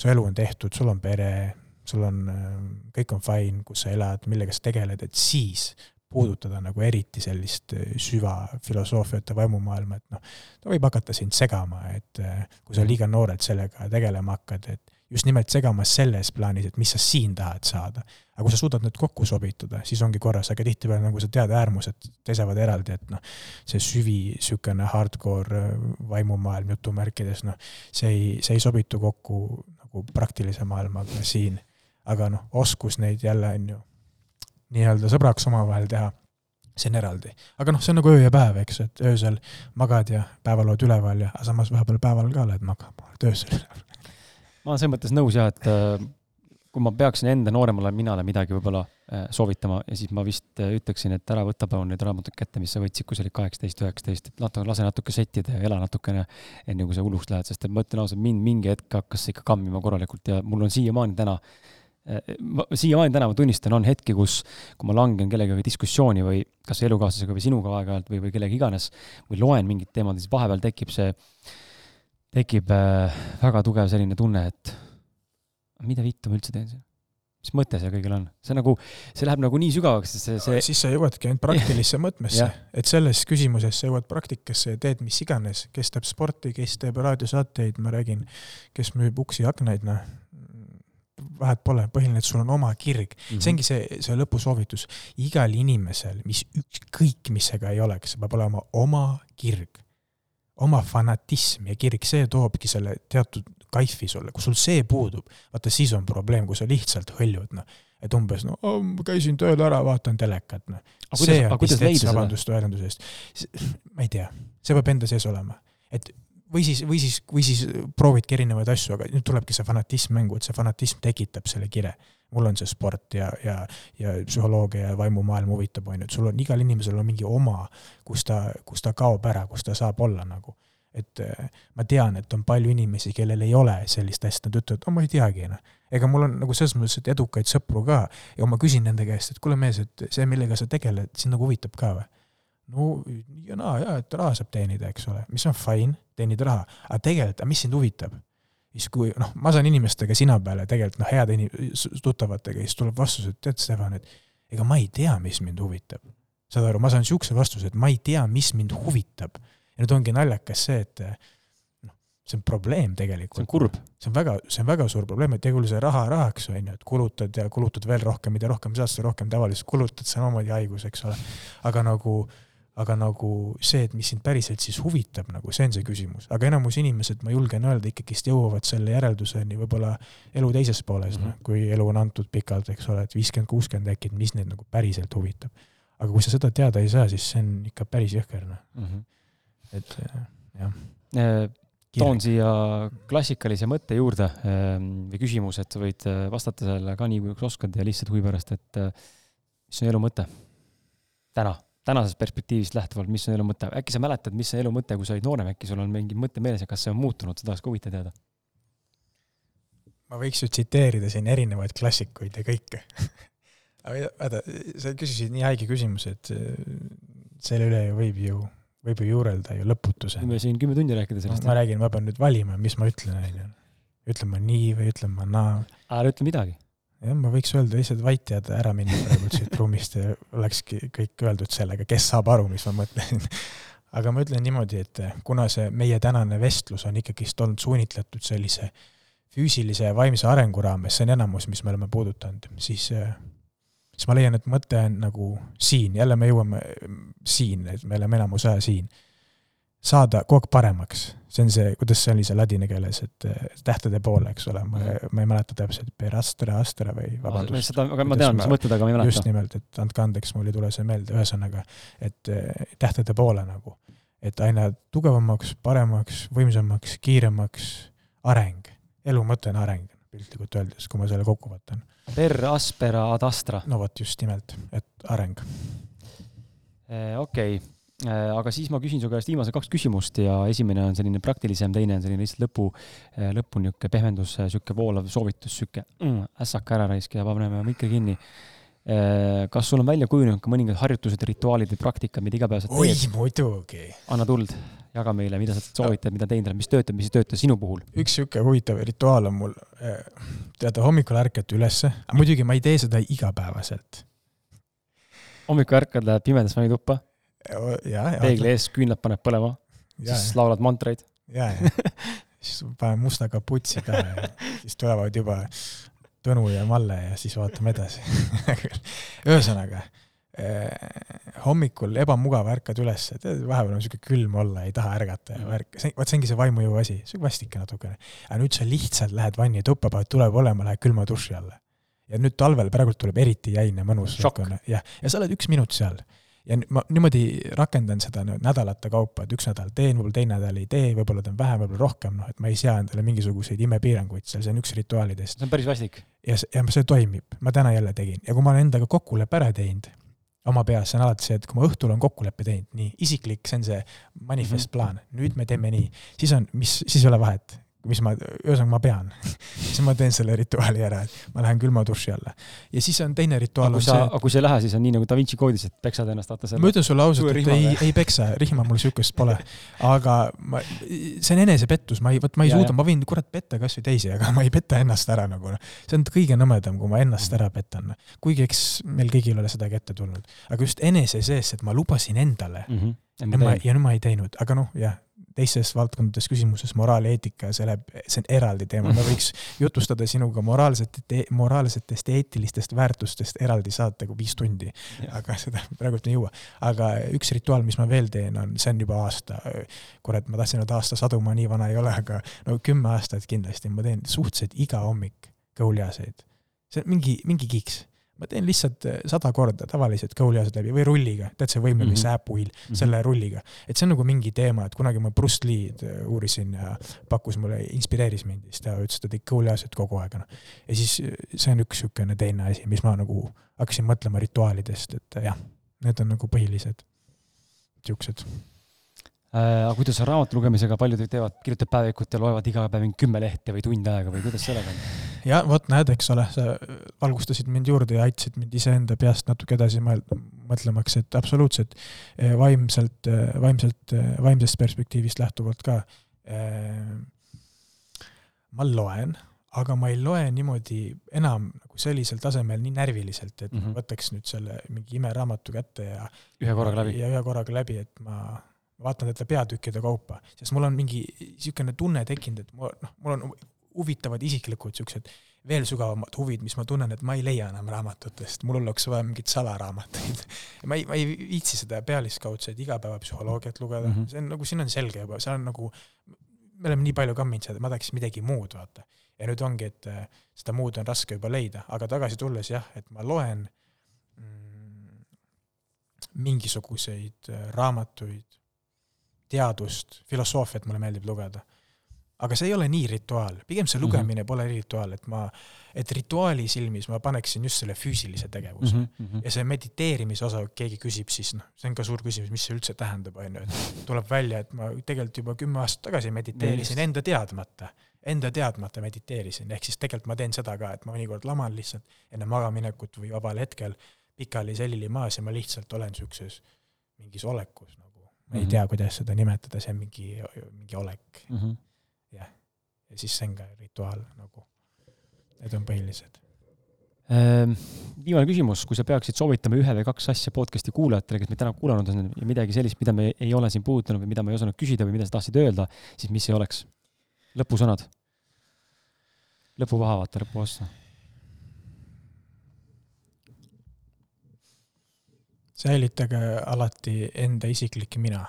su elu on tehtud, sul on pere, sul on, eh, kõik on fine, kus sa elad, millega sa tegeled, et siis puudutada nagu eriti sellist eh, süvafilosoofiat ja vaimumaailma, et noh, ta võib hakata sind segama, et kui sa liiga noorelt sellega tegelema hakkad, et just nimelt segamas selles plaanis, et mis sa siin tahad saada. aga kui sa suudad need kokku sobitada, siis ongi korras, aga tihtipeale nagu sa tead, äärmused seisavad eraldi, et noh, see süvi, niisugune hardcore äh, vaimumaailm jutumärkides, noh, see ei, see ei sobitu kokku nagu praktilise maailmaga siin. aga noh, oskus neid jälle, on ju, nii-öelda sõbraks omavahel teha, see on eraldi. aga noh, see on nagu öö ja päev, eks, et öösel magad ja päeval oled üleval ja samas vahepeal päeval ka oled magama, oled öösel üleval *laughs* ma olen selles mõttes nõus jah, et äh, kui ma peaksin enda nooremale minale midagi võib-olla äh, soovitama ja siis ma vist äh, ütleksin, et ära võta palun neid raamatuid kätte, mis sa võtsid, kui sa olid kaheksateist, üheksateist, et natuke, lase natuke settida ja ela natukene, enne kui sa hulluks lähed, sest et ma ütlen ausalt, mind mingi hetk hakkas see ikka kammima korralikult ja mul on siiamaani täna siiamaani täna ma tunnistan, on hetki, kus, kui ma langen kellegagi diskussiooni või kas elukaaslasega või sinuga aeg-ajalt või, või kellega iganes või loen mingit teemat, siis vahepeal tekib see tekib äh, väga tugev selline tunne, et mida vittu ma üldse teen siin mis mõte seal kõigil on? see nagu, see läheb nagu nii sügavaks, see, see siis sa jõuadki ainult praktilisse *laughs* mõõtmesse, et selles küsimuses sa jõuad praktikasse ja teed mis iganes, kes teeb sporti, kes teeb raadiosaateid, ma räägin, kes müüb uksi ja aknaid, noh, vahet pole, põhiline, et sul on oma kirg mm. -hmm. see ongi see, see lõpusoovitus. igal inimesel, mis ükskõik mis see ka ei oleks, peab olema oma kirg oma fanatism ja kirik, see toobki selle teatud kaifi sulle, kui sul see puudub, vaata siis on probleem, kui sa lihtsalt hõljud, noh. et umbes no oh, ma käisin tööl ära, vaatan telekat, noh. see on pistets, vabandust väljenduse eest. ma ei tea, see peab enda sees olema. et või siis, või siis, või siis proovidki erinevaid asju, aga nüüd tulebki see fanatism mängu, et see fanatism tekitab selle kire mul on see sport ja, ja, ja psühholoogia ja vaimumaailm huvitab, on ju, et sul on, igal inimesel on mingi oma, kus ta, kus ta kaob ära, kus ta saab olla nagu. et eh, ma tean, et on palju inimesi, kellel ei ole sellist asja, nad ütlevad, no ma ei teagi, noh. ega mul on nagu selles mõttes, et edukaid sõpru ka ja ma küsin nende käest, et kuule mees, et see, millega sa tegeled, sind nagu huvitab ka või? no ja naa jaa, et raha saab teenida, eks ole, mis on fine, teenid raha, aga tegelikult, mis sind huvitab? Siis kui noh, ma saan inimestega sina peale tegelikult noh, heade inim-, tuttavatega, siis tuleb vastus, et tead, Stefan, et ega ma ei tea, mis mind huvitab. saad aru, ma saan niisuguse vastuse, et ma ei tea, mis mind huvitab. ja nüüd ongi naljakas see, et noh, see on probleem tegelikult. see on kurb. see on väga, see on väga suur probleem, et tegul see raha rahaks, on ju, et kulutad ja kulutad veel rohkem, mida rohkem saad, seda rohkem tavaliselt kulutad, samamoodi haigus, eks ole. aga nagu aga nagu see, et mis sind päriselt siis huvitab, nagu see on see küsimus, aga enamus inimesed, ma julgen öelda, ikkagist jõuavad selle järelduseni võib-olla elu teises pooles mm, -hmm. noh, kui elu on antud pikalt, eks ole, et viiskümmend, kuuskümmend äkki, et mis neid nagu päriselt huvitab. aga kui sa seda teada ei saa, siis see on ikka päris jõhker, noh. Mm -hmm.. et jah. Äh, toon siia klassikalise mõtte juurde ähm, või küsimuse, et sa võid äh, vastata sellele ka nii, kui oskad ja lihtsalt huvi pärast, et mis on elu mõte? Täna tänasest perspektiivist lähtuvalt, mis on elu mõte, äkki sa mäletad, mis on elu mõte, kui sa olid noorem, äkki sul on mingi mõte meeles ja kas see on muutunud, seda oleks ka huvitav teada. ma võiks ju tsiteerida siin erinevaid klassikuid ja kõike *laughs* aga vaata, sa küsisid nii haige küsimuse, et äh, selle üle ju võib ju, võib ju juurelda ju lõputuseni. võime siin kümme tundi rääkida sellest. ma räägin, ma pean nüüd valima, mis ma ütlen, onju. ütlen ma nii või ütlen ma naa. ära ütle midagi jah, ma võiks öelda lihtsalt vait jääda, ära minna praegu siit ruumist ja olekski kõik öeldud sellega, kes saab aru, mis ma mõtlen. *laughs* aga ma ütlen niimoodi, et kuna see meie tänane vestlus on ikkagist olnud suunitletud sellise füüsilise ja vaimse arengu raames, see on enamus, mis me oleme puudutanud, siis, siis ma leian, et mõte on nagu siin, jälle me jõuame siin, et me oleme enamus aja siin. Saada kogu aeg paremaks. see on see, kuidas see oli see ladina keeles, et eh, tähtede poole, eks ole, ma, ma ei mäleta täpselt, per astra, astra või vabandust. seda, aga ma tean, mis mõtled, aga ma ei mäleta. just nimelt, et andke andeks, mul ei tule see meelde, ühesõnaga, et eh, tähtede poole nagu. et aina tugevamaks, paremaks, võimsamaks, kiiremaks areng. elu mõte on areng, piltlikult öeldes, kui ma selle kokku võtan. Per aspera ad astra. no vot, just nimelt, et areng. Eh, okei okay aga siis ma küsin su käest viimased kaks küsimust ja esimene on selline praktilisem, teine on selline lihtsalt lõpu, äh, lõpu niisugune pehmendus, äh, niisugune voolav soovitus, niisugune mm, ässaka ära raisk ja paneme mikri kinni. kas sul on välja kujunenud ka mõningad harjutused, rituaalid või praktikad, mida igapäevaselt teed? oi, muidugi! anna tuld, jaga meile, mida sa soovitad, mida teinud oled, mis töötab, mis ei tööta sinu puhul? üks niisugune huvitav rituaal on mul, teate, hommikul ärkad ülesse, muidugi ma ei tee seda igapäevaselt. hommikul ärkad, lähed pimedas vannituppa peegli ees küünlad paned põlema, siis laulad mantreid. ja, ja *laughs* siis panen musta kaputsi pähe ja siis tulevad juba Tõnu ja Malle ja siis vaatame edasi *laughs* ühesõnaga eh, hommikul ebamugav, ärkad üles, tead, vahepeal on siuke külm olla, ei taha ärgata ja värk, see, vot see ongi see vaimujõu asi, siuke vastike natukene. aga nüüd sa lihtsalt lähed vannituppa, paned tule põlema, lähed külma duši alla. ja nüüd talvel praegult tuleb eriti jäine mõnus. jah, ja sa oled üks minut seal ja ma niimoodi rakendan seda nüüd nädalate kaupa, et üks nädal teen, võib-olla teine nädal ei tee, võib-olla teen vähem, võib-olla rohkem, noh, et ma ei sea endale mingisuguseid imepiiranguid seal, see on üks rituaalidest. see on päris vastik. ja, ja see toimib, ma täna jälle tegin ja kui ma olen endaga kokkuleppe ära teinud, oma peas, see on alati see, et kui ma õhtul olen kokkuleppe teinud, nii, isiklik, see on see manifestplaan, mhm. nüüd me teeme nii, siis on, mis, siis ei ole vahet, mis ma, ühesõnaga ma pean *laughs* siis ma teen selle rituaali ära, et ma lähen külma duši alla. ja siis on teine rituaal. aga kui sa, aga kui sa ei lähe, siis on nii nagu Da Vinci koodis, et peksad ennast, vaata selle. ma ütlen sulle ausalt, et ei, ei peksa, rihma mul sihukest pole. aga ma, see on enesepettus, ma ei, vot ma ei ja, suuda, ma võin kurat petta kasvõi teisi, aga ma ei peta ennast ära nagu. see on kõige nõmedam, kui ma ennast ära petan. kuigi eks meil kõigil ole sedagi ette tulnud. aga just enese sees, et ma lubasin endale mm. -hmm. Ja, ma, ja nüüd ma ei teinud, aga noh, jah, teistes valdkondades küsimuses moraal ja eetika, see läheb, see on eraldi teema, me võiks jutustada sinuga moraalsete, moraalsetest ja eetilistest väärtustest eraldi saate kui viis tundi. aga seda *laughs* praegult ei jõua. aga üks rituaal, mis ma veel teen, on, see on juba aasta, kurat, ma tahtsin öelda aasta sadu, ma nii vana ei ole, aga no kümme aastat kindlasti, ma teen suhteliselt iga hommik kõhulihaseid. see on mingi, mingi kiks ma teen lihtsalt eh, sada korda tavaliselt kõhulihased läbi või rulliga, tead see võimlemise mm -hmm. äpuil mm, -hmm. selle rulliga. et see on nagu mingi teema, et kunagi ma Bruce Lee'd eh, uurisin ja pakkus mulle, inspireeris mind, siis ta ütles, et ta tegi kõhulihased kogu aeg, noh. ja siis eh, see on üks niisugune teine asi, mis ma nagu hakkasin mõtlema rituaalidest, et jah, need on nagu põhilised niisugused aga kuidas raamatu lugemisega paljud teevad, kirjutavad päevikut ja loevad iga päev mingi kümme lehte või tund aega või kuidas sellega on? ja vot näed, eks ole, sa valgustasid mind juurde ja aitasid mind iseenda peast natuke edasi mõtlemaks, et absoluutselt eh, vaimselt, eh, vaimselt, vaimsest perspektiivist lähtuvalt ka. ma loen, aga ma ei loe niimoodi enam nagu sellisel tasemel nii närviliselt, et mm -hmm. võtaks nüüd selle mingi imeraamatu kätte ja ühe korraga läbi. ja ühe korraga läbi, et ma ma vaatan teda peatükkide kaupa, sest mul on mingi niisugune tunne tekkinud, et mul, noh, mul on huvitavad isiklikud niisugused veel sügavamad huvid, mis ma tunnen, et ma ei leia enam raamatutest, mul oleks vaja mingeid salaraamatuid *laughs* ma ei, ma ei viitsi seda pealiskaudset igapäevapsühholoogiat lugeda mm, -hmm. see on nagu, siin on selge juba, see on nagu, me oleme nii palju kamminud seda, ma tahaks midagi muud, vaata. ja nüüd ongi, et äh, seda muud on raske juba leida, aga tagasi tulles jah, et ma loen mm, mingisuguseid äh, raamatuid, teadust, filosoofiat mulle meeldib lugeda. aga see ei ole nii rituaal, pigem see lugemine mm -hmm. pole rituaal, et ma, et rituaali silmis ma paneksin just selle füüsilise tegevuse mm. -hmm. ja see mediteerimise osa, keegi küsib, siis noh, see on ka suur küsimus, mis see üldse tähendab, on ju, et tuleb välja, et ma tegelikult juba kümme aastat tagasi mediteerisin Neist. enda teadmata enda teadmata mediteerisin, ehk siis tegelikult ma teen seda ka, et ma mõnikord laman lihtsalt enne magamaminekut või vabal hetkel pikali selili maas ja ma lihtsalt olen niisuguses mingis olekus nagu ma ei mm -hmm. tea, kuidas seda nimetada, see on mingi, mingi olek mm. -hmm. jah, ja siis see on ka rituaal nagu, need on põhilised ehm, viimane küsimus, kui sa peaksid soovitama ühe või kaks asja podcast'i kuulajatele, kes meid täna kuulanud on ja midagi sellist, mida me ei ole siin puudutanud või mida me ei osanud küsida või mida sa tahtsid öelda, siis mis see oleks? lõpusõnad. lõpuvaha, vaata, lõpuossa säilitage alati enda isiklik mina.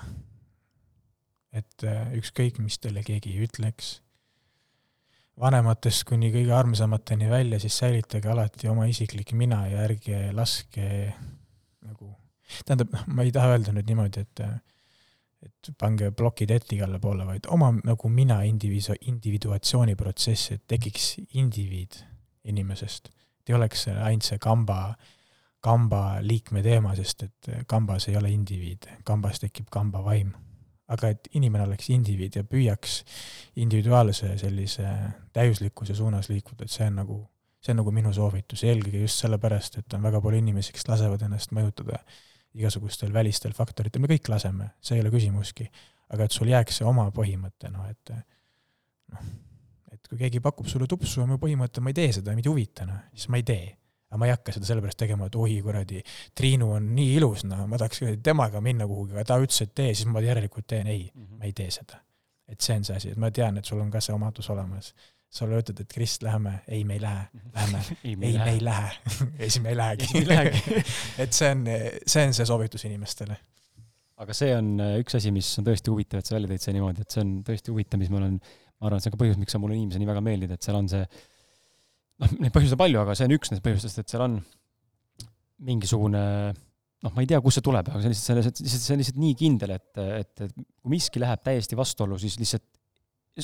et äh, ükskõik, mis teile keegi ütleks, vanematest kuni kõige armsamateni välja, siis säilitage alati oma isiklik mina ja ärge laske nagu, tähendab, noh, ma ei taha öelda nüüd niimoodi, et et pange plokid ette igale poole, vaid oma nagu mina individu-, individuatsiooniprotsess, et tekiks indiviid inimesest. et ei oleks ainult see kamba, kamba liikme teema, sest et kambas ei ole indiviid, kambas tekib kamba vaim. Aga et inimene oleks indiviid ja püüaks individuaalse sellise täiuslikkuse suunas liikuda, et see on nagu, see on nagu minu soovitus, eelkõige just sellepärast, et on väga palju inimesi, kes lasevad ennast mõjutada igasugustel välistel faktoritel, me kõik laseme, see ei ole küsimuski. aga et sul jääks see oma põhimõte, noh et noh, et kui keegi pakub sulle tupsu ja mu põhimõte, ma ei tee seda, mind ei huvita, noh, siis ma ei tee aga ma ei hakka seda sellepärast tegema, et oi kuradi, Triinu on nii ilus, noh, ma tahaks temaga minna kuhugi, aga ta ütles, et tee, siis ma järelikult teen, ei mm, -hmm. ma ei tee seda. et see on see asi, et ma tean, et sul on ka see omadus olemas. sulle ütled, et Krist, läheme, ei, me ei lähe, mhm. lähme. *laughs* Ei, me ei, me ei lähe. *laughs* Ja siis me ei lähegi. *laughs* Et see on, see on see soovitus inimestele. Aga see on äh, üks asi, mis on tõesti huvitav, et sa välja tõid see niimoodi, et see on tõesti huvitav, mis mul on, ma arvan, et see on ka põhjus, miks sa mulle inimesena nii väga meeldid, et seal on see noh, neid põhjusi on palju, aga see on üks nendest põhjustest, et seal on mingisugune noh, ma ei tea, kust see tuleb, aga see on lihtsalt, see, lihtsalt, see on lihtsalt nii kindel, et, et, et kui miski läheb täiesti vastuollu, siis lihtsalt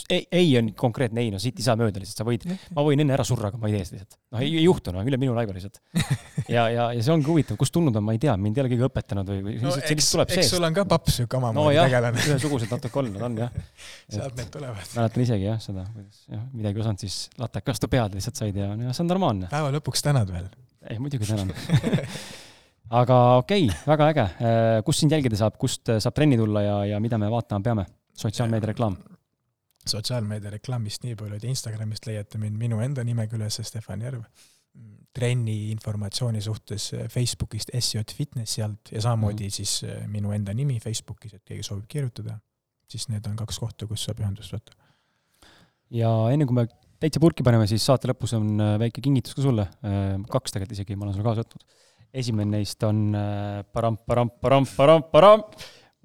ei, ei on konkreetne ei, no siit ei saa mööda lihtsalt, sa võid, ma võin enne ära surra, aga ma ei tee seda lihtsalt. noh, ei, ei juhtu, noh, üle minu laiba lihtsalt. ja, ja, ja see ongi huvitav, kust tulnud on, ma ei tea, mind ei ole keegi õpetanud või, või no, see lihtsalt tuleb seest. eks sul on ka paps sihuke omamoodi no, tegelane. ühesugused natuke on, nad on jah. *laughs* sealt need tulevad. mäletan isegi jah, seda, kuidas jah, midagi ei osanud, siis latek vastu pead lihtsalt said ja no, see on normaalne. päeva lõpuks tänad veel? ei, muidugi tänan aga okei okay,, väga äge. Äh, kust sind jälgida saab, kust saab trenni tulla ja, ja mida me vaatama peame? sotsiaalmeedia reklaam sotsiaalmeedia reklaamist nii palju, et Instagramist leiate mind minu enda nimega üles, Stefan Järv. trenni informatsiooni suhtes Facebookist SJ Fitnessi alt ja samamoodi mm. siis äh, minu enda nimi Facebookis, et keegi soovib kirjutada, siis need on kaks kohta, kus saab ühendust võtta. ja enne kui me täitsa purki paneme, siis saate lõpus on äh, väike kingitus ka sulle, kaks tegelikult isegi, ma olen sulle kaasa võtnud. esimene neist on param,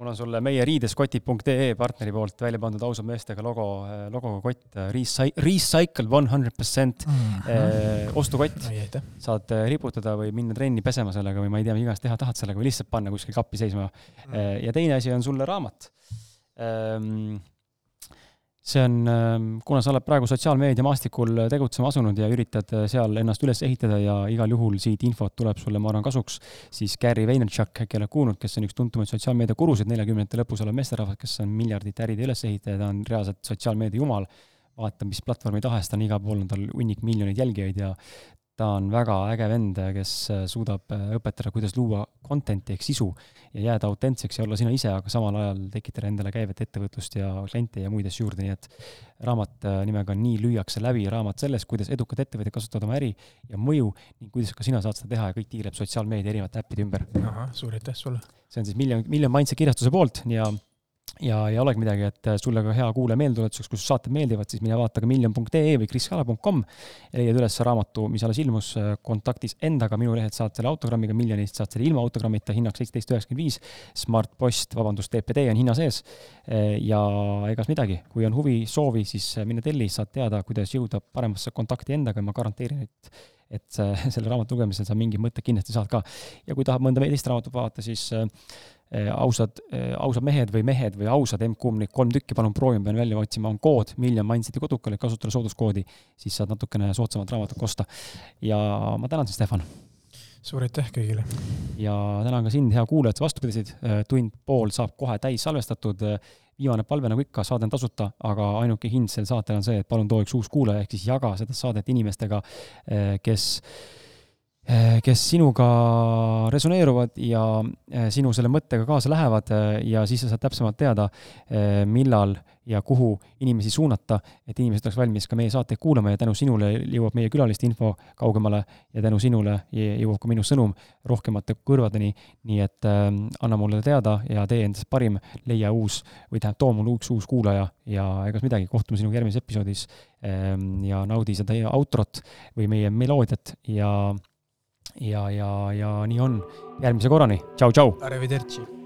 mul on sulle meie riideskotid.ee partneri poolt välja pandud ausad meestega logo, äh, logoga kott, äh, Recy-, Recycle one hundred percent mhm. äh, ostukott. saad riputada või minna trenni pesema sellega või ma ei tea, mida iganes teha tahad sellega või lihtsalt panna kuskil kappi seisma. Mm. ja teine asi on sulle raamat ehm, see on, ähm, kuna sa oled praegu sotsiaalmeedia maastikul tegutsema asunud ja üritad äh, seal ennast üles ehitada ja igal juhul siit infot tuleb sulle, ma arvan, kasuks, siis Gary Vaynerchuk, äkki oled kuulnud, kes on üks tuntumaid sotsiaalmeedia gurusid, neljakümnendate lõpus olev meesterahvas, kes on miljardite äride ülesehitaja, ta on reaalselt sotsiaalmeedia jumal, vaata mis platvormi tahes, ta on igal pool, on tal hunnik miljoneid jälgijaid ja ta on väga äge vend, kes äh, suudab äh, õpetada, kuidas luua content'i ehk sisu ja jääda autentseks ja olla sina ise, aga samal ajal tekitada endale käivet ettevõtlust ja kliente ja muid asju juurde, nii et raamat äh, nimega Nii lüüakse läbi, raamat sellest, kuidas edukad ettevõtjad kasutavad oma äri ja mõju ning kuidas ka sina saad seda teha ja kõik tiirleb sotsiaalmeedia erinevate äppide ümber. ahah, suur aitäh sulle! see on siis Miljon, Miljon Mindset kirjastuse poolt ja ja ei olegi midagi, et äh, sulle ka hea kuulaja meeldetuletuseks, kui saated meeldivad, siis mine vaata ka miljon.ee või kriskala.com ja leiad üles raamatu, mis alles ilmus äh, kontaktis endaga, minu lehelt saad selle autogrammiga, miljonist saad selle ilma autogrammita, hinnaks seitseteist üheksakümmend viis. Smart Post, vabandust, TPD on hinna sees. Äh, ja egas midagi, kui on huvi, soovi, siis mine telli, saad teada, kuidas jõuda paremasse kontakti endaga ma garanteerin, et et *laughs* selle raamatu lugemisel sa mingi mõtte kindlasti saad ka. ja kui tahab mõnda teist raamatut vaadata, siis Äh, ausad, äh, ausad mehed või mehed või ausad neid kolm tükki, palun proovime, pean välja otsima, on kood Miljon Mindseti kodukale, kasutada sooduskoodi, siis saad natukene soodsamat raamatut osta. ja ma tänan sind, Stefan! suur aitäh kõigile! ja tänan ka sind, hea kuulaja, et sa vastu pidasid, äh, tund pool saab kohe täis salvestatud, viimane palve, nagu ikka, saade on tasuta, aga ainuke hind sel saatel on see, et palun too üks uus kuulaja, ehk siis jaga seda saadet inimestega, kes Eh, kes sinuga resoneeruvad ja eh, sinu selle mõttega kaasa lähevad eh, ja siis sa saad täpsemalt teada, millal ja kuhu inimesi suunata, et inimesed oleks valmis ka meie saateid kuulama ja tänu sinule jõuab meie külaliste info kaugemale ja tänu sinule jõuab ka minu sõnum rohkemate kõrvadeni. nii et äh, anna mulle teada ja tee endast parim, leia uus või tähendab, too mulle üks uus kuulaja ja egas midagi, kohtume sinuga järgmises episoodis äh, ja naudi seda outrot või meie meloodiat ja ja, ja, ja nii on. järgmise korrani, tšau-tšau. Arrivederci